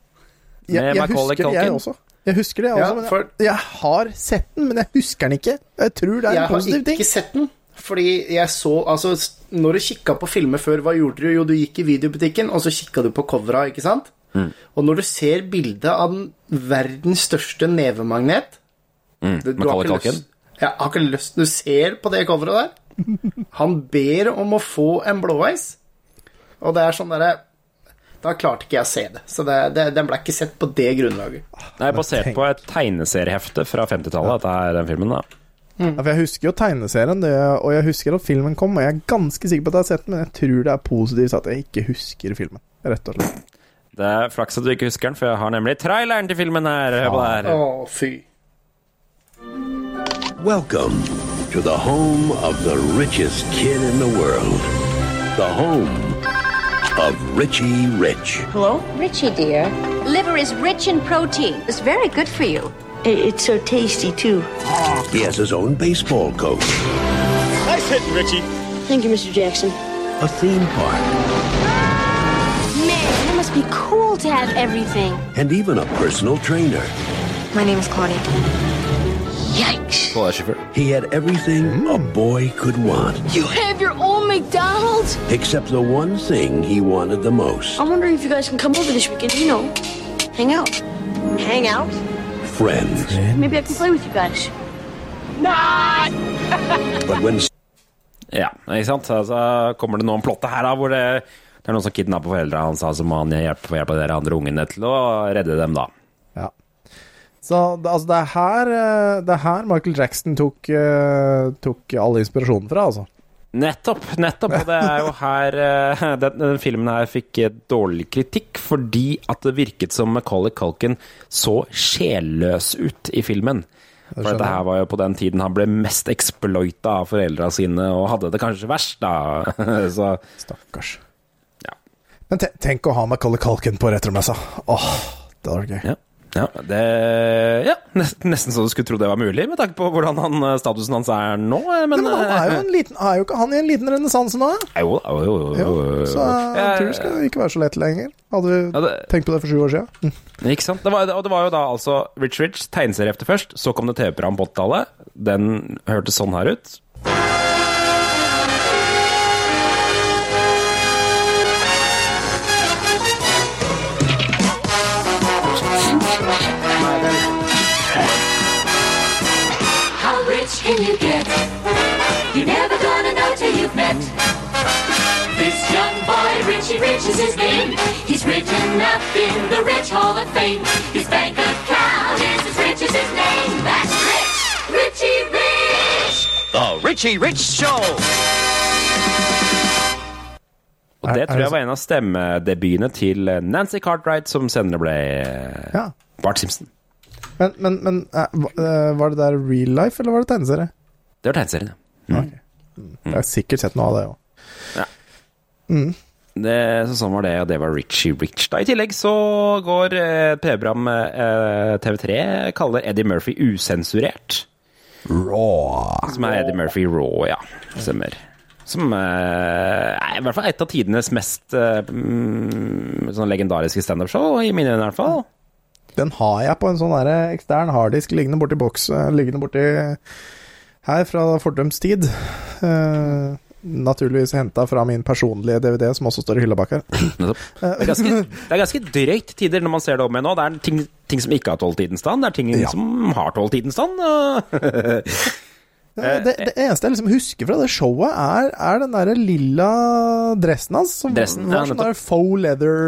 Jeg, Med jeg Macaulay husker det, jeg også. Jeg husker det, jeg Ja, også. Men for- jeg, jeg har sett den, men jeg husker den ikke. Jeg tror det er Jeg en positiv ting. Jeg har ikke sett den. Fordi jeg så Altså, når du kikka på filmer før, hva gjorde du? Jo, du gikk i videobutikken, og så kikka du på covera, ikke sant? Og når du ser bildet av den verdens største nevemagnet Mm. du, du har ikke lyst- Jeg har ikke lyst Du ser på det coveret der. Han ber om å få en blåveis, og det er sånn derre Da klarte ikke jeg å se det. Så det, det, den ble ikke sett på det grunnlaget. Det er basert på et tegneseriehefte fra 50-tallet, dette er den filmen, da. Ja, for jeg husker jo tegneserien, det, og jeg husker at filmen kom, og jeg er ganske sikker på at jeg har sett den, men jeg tror det er positivt at jeg ikke husker filmen. Rett og slett. Det er flaks at du ikke husker den, for jeg har nemlig traileren til filmen her. Hør på det her. Å, fy. Welcome to the home of the richest kid in the world. The home of Richie Rich. Hello? Richie, dear. Liver is rich in protein. It's very good for you. It's so tasty, too. He has his own baseball coach, Nice hitting, Richie. Thank you, Mr. Jackson. a theme park, Man, it must be cool to have everything. and even a personal trainer. My name is Claudia. Yikes. På sjåfør. He had everything a boy could want, You have your own McDonald's? except the one thing he wanted the most I'm wondering if you guys can come over this weekend, you know, hang out. Hang out? Friends. Maybe I can play with you guys. But when Ja, ikke sant? Altså, kommer det noen plotte her da, hvor det, det er noen som kidnapper foreldra hans, så må han hjelpe, hjelpe hjelp dere andre ungene til å redde dem, da. Ja. Så altså, det er her eh, Det er her Michael Jackson tok, eh, tok all inspirasjonen fra, altså. Nettopp, nettopp. Og det er jo her eh, den, den filmen her fikk eh, dårlig kritikk fordi at det virket som Macaulay Culkin så sjelløs ut i filmen. For dette her var jo på den tiden han ble mest exploita av foreldra sine, og hadde det kanskje verst, da. Så Stakkars. Men tenk å ha Macaulay Culkin på retromessa. Åh, det hadde vært gøy. Ja. Ja, det, ja, nesten, nesten så du skulle tro det var mulig, med tanke på hvordan han, eh, statusen hans er nå. eh, Men, Men han er jo, en liten, er jo ikke han i en liten renessanse nå? Jo, jo, jo, jo, så jeg tror det skal ikke være så lett lenger. Hadde vi Ja, det- tenkt på det for sju år siden. Mm. Ikke sant? Det var, og det var jo da altså Rich Rich, tegneseriehefte først, så kom det TV-program på 80-tallet. Den hørtes sånn her ut. Richie Rich is his name. He's written up in the Rich Hall of Fame. His bank account is as rich as his name. That's rich! Richie Rich! The Richie Rich Show! Og det tror jeg var en av stemmedebutene til Nancy Cartwright, som senere ble eh, Ja. Bart Simpson. Men, men, men eh, eh, var det der real life, eller var det tegneserie? Det var tegneserien, ja. Mm. Jeg har sikkert sett noe av det òg. Ja. Mm. Det, så sånn var det, og det var Richie Rich. da. I tillegg så går eh, TV-program eh, TV3 kaller Eddie Murphy usensurert. Raw. Som er Eddie Murphy Raw, ja. Stemmer. Som eh, er i hvert fall et av tidenes mest eh, mm, sånn legendariske standup-show, i mine øyne i hvert fall. Den har jeg på en sånn der ekstern harddisk liggende borti boks eh, Liggende borti her fra fordums tid. Eh, naturligvis henta fra min personlige DVD, som også står i hylla bak her. Det er ganske, det er ganske drøyt tider når man ser det om igjen nå. Det er ting, ting som ikke har tålt tidens stand, det er ting Ja. som har tålt tidens stand. og- Ja, det, det eneste jeg liksom husker fra det showet, er, er den derre lilla dressen hans. Som Dressen, var ja, sånn der faux leather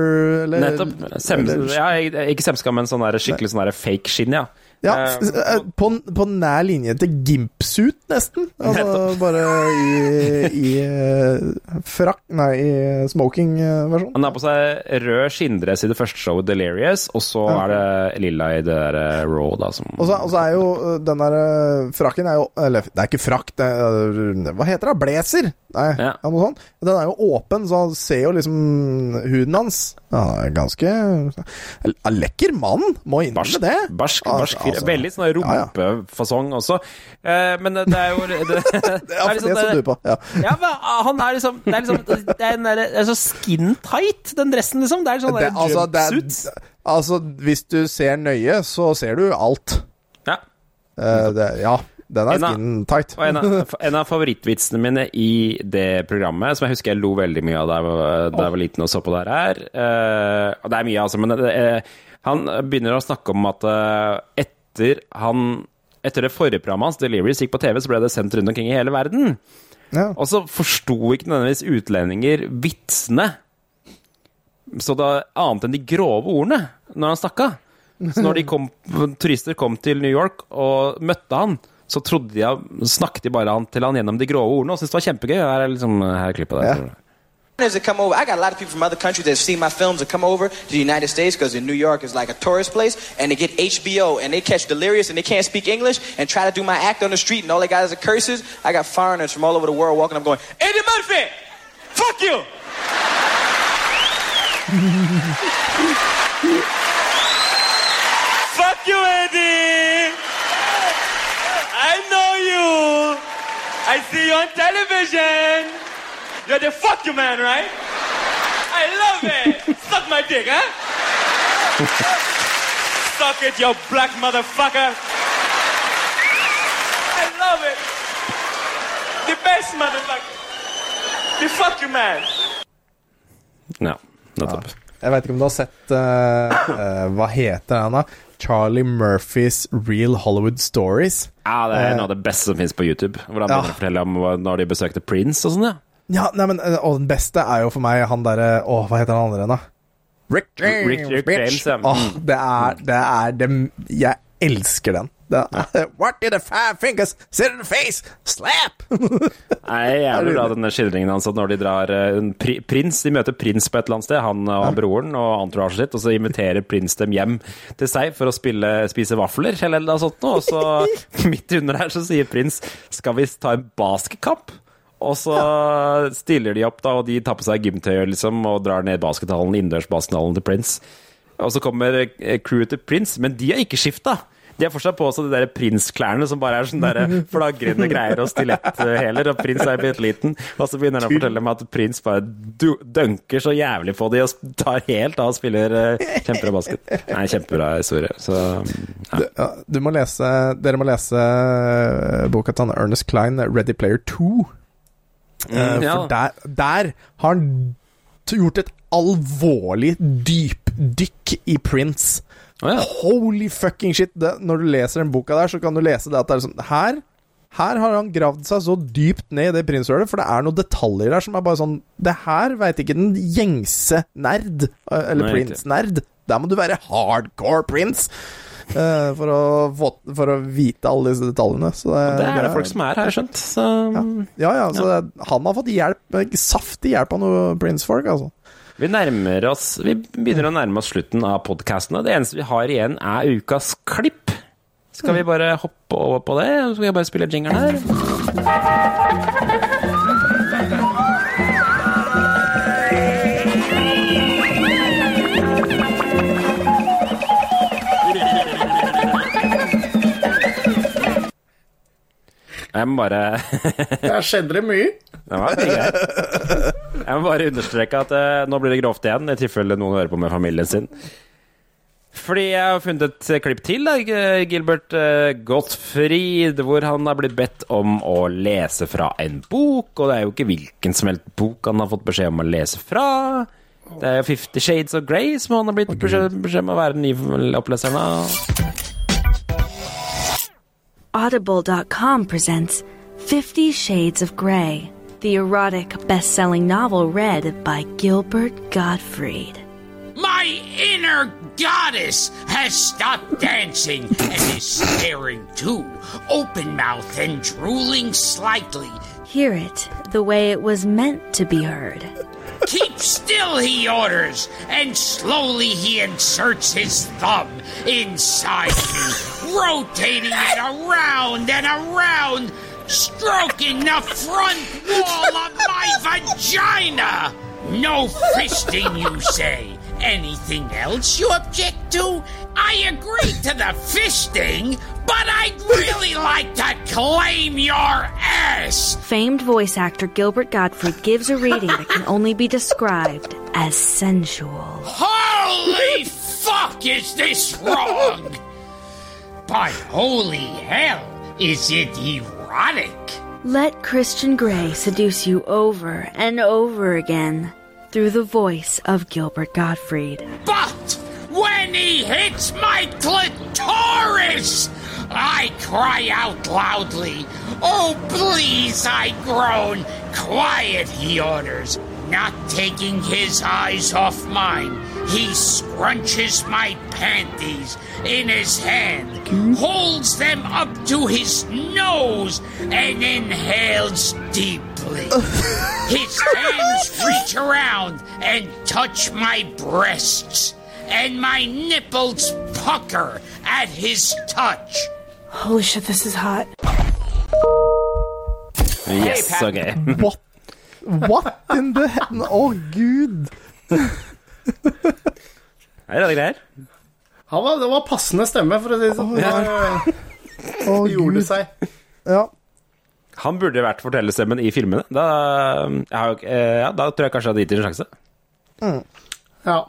eller, Nettopp. Sem, eller- ja, ikke semska, men sånn der skikkelig sånn der fake skinn, ja. Ja, Eh, eh, på, på nær linje til gimpsuit, nesten. Altså, bare i, i eh, frakk Nei, i smoking-versjon. Han har på seg rød skinndress i det første showet, Delirious, og så er det lilla i det der Raw, da, som Og så er jo den der frakken er jo Eller, det er ikke frakk, det er, Hva heter det? Blazer? Nei, ja. noe sånt. Den er jo åpen, så han ser jo liksom huden hans. Ja, ganske Lekker mann, må innrømme det. Barsk, Altså, barsk fyr. altså. Veldig sånn rumpefasong også. Eh, men det er jo det, det, det er for det som du på. Ja. Ja, men han er liksom Det er liksom Det er, en det er så skin tight, den dressen, liksom. Det er sånn altså, jumpsuit. altså, hvis du ser nøye, så ser du alt. Ja. Eh, det, ja, den er skin tight. En av, en av favorittvitsene mine i det programmet, som jeg husker jeg lo veldig mye av da jeg var, liten og så på det her uh, det er mye, altså, men eh, han begynner å snakke om at eh, etter han etter det forrige programmet hans, Deliveries, gikk på TV, så ble det sendt rundt omkring i hele verden. Ja. Og så forsto ikke nødvendigvis utlendinger vitsene. Så det annet enn de grove ordene når han snakka. Så når de kom, turister kom til New York og møtte han, så trodde de, snakket de bare han, til han gjennom de grove ordene og syntes det var kjempegøy. Her er liksom, her er klippet der. That come over. I got a lot of people from other countries that see my films that come over to the United States because in New York is like a tourist place, and they get HBO and they catch Delirious and they can't speak English and try to do my act on the street and all they got is curses. I got foreigners from all over the world walking up going, Eddie Murphy, fuck you. fuck you, Eddie. I know you. I see you on television. You're the fuck you man, right? I love it. Suck my dick, huh? Suck it, you black motherfucker. the best, motherfucker. The fuck you man. Ja, nettopp. Jeg veit ikke om du har sett uh, uh, Hva heter den, da? Charlie Murphys Real Hollywood Stories. Ja, det er Eh, noe av det beste som finnes på YouTube. Hvor han Ja. fortelle om når de besøkte Prince og sånn, ja. Ja, nei, men eh, Og den beste er jo for meg han derre Å, hva heter han andre igjen, da? Rick James, Rick- Rick bitch. James, ja. Åh, det er Det er det Jeg elsker den. Det er, What did the five fingers sit in the face? Slap! Nei, jeg jævlig bra denne skildringen hans at når de drar eh, en pri, Prins, De møter prins på et eller annet sted, han og broren og entouragen sitt, og så inviterer prins dem hjem til seg for å spille, spise vafler eller noe sånt noe, og så midt under der så sier prins skal vi ta en basketkamp? Og så stiller de opp, da, og de tar på seg gymtøy liksom, og drar ned baskethallen, innendørs baskethallen til Prince. Og så kommer eh, crewet til Prince, men de har ikke skifta. De har fortsatt på seg de der prinsklærne som bare er sånne der flagrende greier og stiletthæler, og prins er blitt liten. Og så begynner han å fortelle meg at prins bare du- dunker så jævlig på de og tar helt av og spiller uh, kjempebra basket. Nei, kjempebra historie. Så ja. Du, ja, du må lese Dere må lese eh, boka til Ernest Klein, 'Ready Player 2'. Mm, ja. For der, der har han gjort et alvorlig dypdykk i Prince. Holy fucking shit! Det, når du leser den boka der, så kan du lese det at det er sånn Her her har han gravd seg så dypt ned i det prinsølet, for det er noen detaljer der som er bare sånn Det her veit ikke den gjengse nerd, eh, eller Nei, Prince-nerd. Der må du være hardcore Prince eh, for, å få, for å vite alle disse detaljene. Så Det er det folk som er, har jeg skjønt. Så Ja, ja, så det, han har fått hjelp, saftig hjelp av noen Prince-folk, altså. Vi nærmer oss Vi begynner å nærme oss slutten av podkasten, det eneste vi har igjen, er ukas klipp. Skal vi bare hoppe over på det? Skal jeg bare spille jingeren her? Jeg må bare Der skjedde det mye. Det var mye. Jeg må bare understreke at uh, nå blir det grovt igjen, i tilfelle noen hører på med familien sin. Fordi jeg har funnet et eh, klipp til da, Gilbert uh, Gottfried, hvor han har blitt bedt om å lese fra en bok, og det er jo ikke hvilken som helst bok han har fått beskjed om å lese fra. Det er jo Fifty Shades of Grey som han har blitt beskjed, beskjed om å være den nye oppleseren av. Audible.com presents Fifty Shades of Grey, the erotic best selling novel read by Gilbert Gottfried. My inner goddess has stopped dancing and is staring too, open mouthed and drooling slightly. Hear it the way it was meant to be heard. Keep still, he orders, and slowly he inserts his thumb inside me, rotating it around and around, stroking the front wall of my vagina. No fisting, you say. Anything else you object to? I agree to the fisting, but I'd really like to claim your ass. Famed voice actor Gilbert Gottfried gives a reading that can only be described as sensual. Holy fuck, is this wrong? But holy hell, is it erotic? Let Christian Grey seduce you over and over again through the voice of Gilbert Gottfried. But when he hits my clitoris, I cry out loudly. Oh, please, I groan. Quiet, he orders, not taking his eyes off mine. He scrunches my panties in his hand, holds them up to his nose, and inhales deeply. His hands reach around and touch my breasts, and my nipples pucker at his touch. Holy shit, this is hot. Yes, så okay. What? What in the heaven? Å, gud! Det er det greier. Han var, det var passende stemme, for å si det sånn. Å, oh, gjorde seg. Ja. Han burde vært fortellerstemmen i filmene. Da, jeg ikke- eh, ja, da tror jeg kanskje jeg hadde gitt det en sjanse. Ja.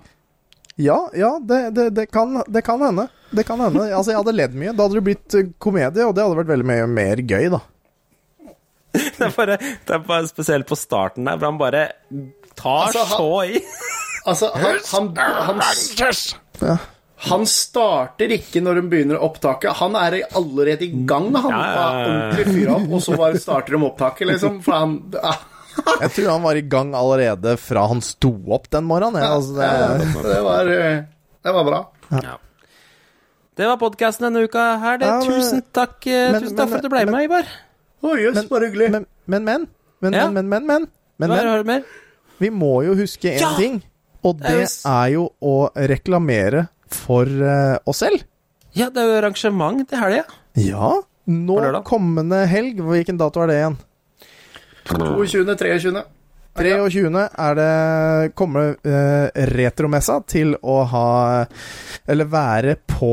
Ja, ja det, det, det, kan, det kan hende. Det kan hende. Altså, jeg hadde ledd mye. Da hadde det blitt eh, komedie, og det hadde vært veldig mye mer gøy, da. Det er, bare, det er bare spesielt på starten der, hvor han bare tar Altså, han- så i. Altså, han, han, han, han starter ikke når de begynner opptaket. Han er allerede i gang, han. Ja, ja, ja, ja. Ordentlig fyr opp, og så bare starter de opptaket, liksom. For han ah, Jeg tror han var i gang allerede fra han sto opp den morgenen. Ja, altså, det, det, var, eh, det var bra. Ja. Det var podkasten denne uka her. Det. Ja, men- tusen takk, eh, men- tusen takk for at du ble med, Ivar. Å, jøss, bare hyggelig. men, men, men. Men, men, men, men, men, men? Vi må jo huske én Ja! ting, og Det er er jo å reklamere for uh, oss selv. Ja, det er jo arrangement til helga. Ja. Nå kommende helg, hvilken dato er det igjen? 22., 23. 23. er det kommer eh, Retromessa til å ha Eller være på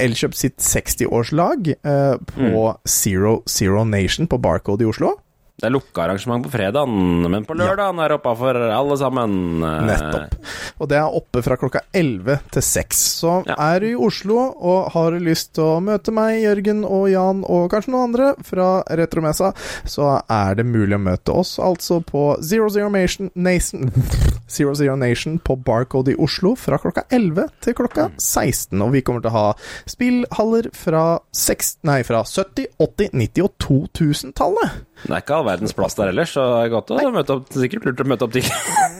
Elkjøp sitt 60-årslag eh, på Zero Zero Nation på Barcode i Oslo. Det er lukka arrangement på fredagen, men på lørdagen er det oppa for alle sammen. Nettopp. Og det er oppe fra klokka 11 til 6. Så er du i Oslo og har lyst til å møte meg, Jørgen og Jan og kanskje noen andre fra Retromessa, så er det mulig å møte oss altså på Zero Zero Nation, Nation Zero Zero Nation på Barcode i Oslo fra klokka 11 til klokka 16. Og vi kommer til å ha spillhaller fra, 6, nei, fra 70-, 80-, 90- og 2000-tallet. Det er ikke all verdens plass der ellers, så det er godt å møte opp, sikkert lurt å møte opp til.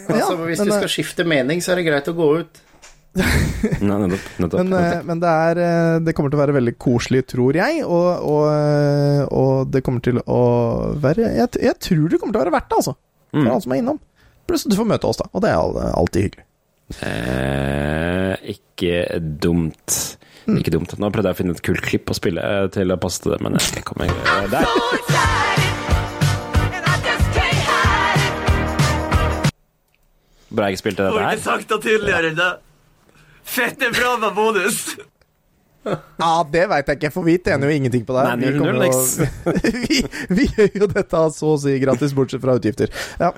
Altså, hvis du eh, skal skifte mening, så er det greit å gå ut. Nei, nettopp. nettopp, Men, eh, nettopp. men det, er, eh, det kommer til å være veldig koselig, tror jeg. Og, og, eh, og det kommer til å være jeg, jeg tror det kommer til å være verdt det, altså. For Mm. alle som er innom. Pluss du får møte oss, da. Og det er alltid hyggelig. Eh, ikke dumt. Mm. Ikke dumt. Nå prøvde jeg å finne et kult klipp å spille eh, til å passe til det, men jeg kommer ikke Der! Jeg spilte dette her. sagt det tydeligere enn det. Fette bra med bonus. Ja, det veit jeg ikke, for vi tjener jo ingenting på det. Nei, Vi, null, kommer vi, vi gjør jo dette så å si gratis, bortsett fra utgifter. Ja.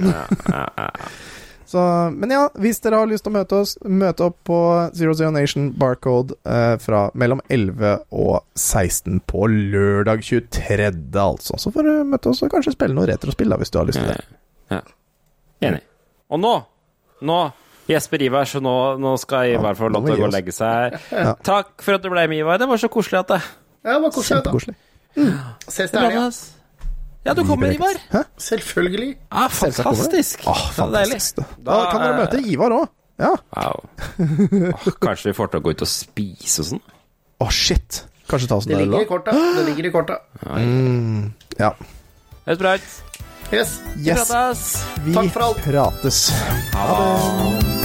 Så, men ja, hvis dere har lyst til å møte oss, møte opp på Zero Zero Nation Barcode eh, fra mellom 11 og 16 på lørdag 23., altså. Så får du møte oss og kanskje spille noe retrospill, da, hvis du har lyst til det. Ja. Enig. Og nå, nå Jesper Ivar, så nå, nå skal Ivar få lov til å gå og legge seg. Ja. Takk for at du ble med, Ivar. Det var så koselig at det Ja, det var koselig. Mm. Ses der til helga. det, Ja, du kommer, Ivar. Selvfølgelig. Ah, fantastisk. Åh, Det er fantastisk. Da kan dere møte Ivar òg. Ja. Wow. Oh, kanskje vi får til å gå ut og spise og sånn? Å, shit. Kanskje ta oss en Det ligger i kortet korta. Det ligger i korta. Mm, ja. Høres bra ut. Yes. Vi prates. Takk for alt. prates. Ha det.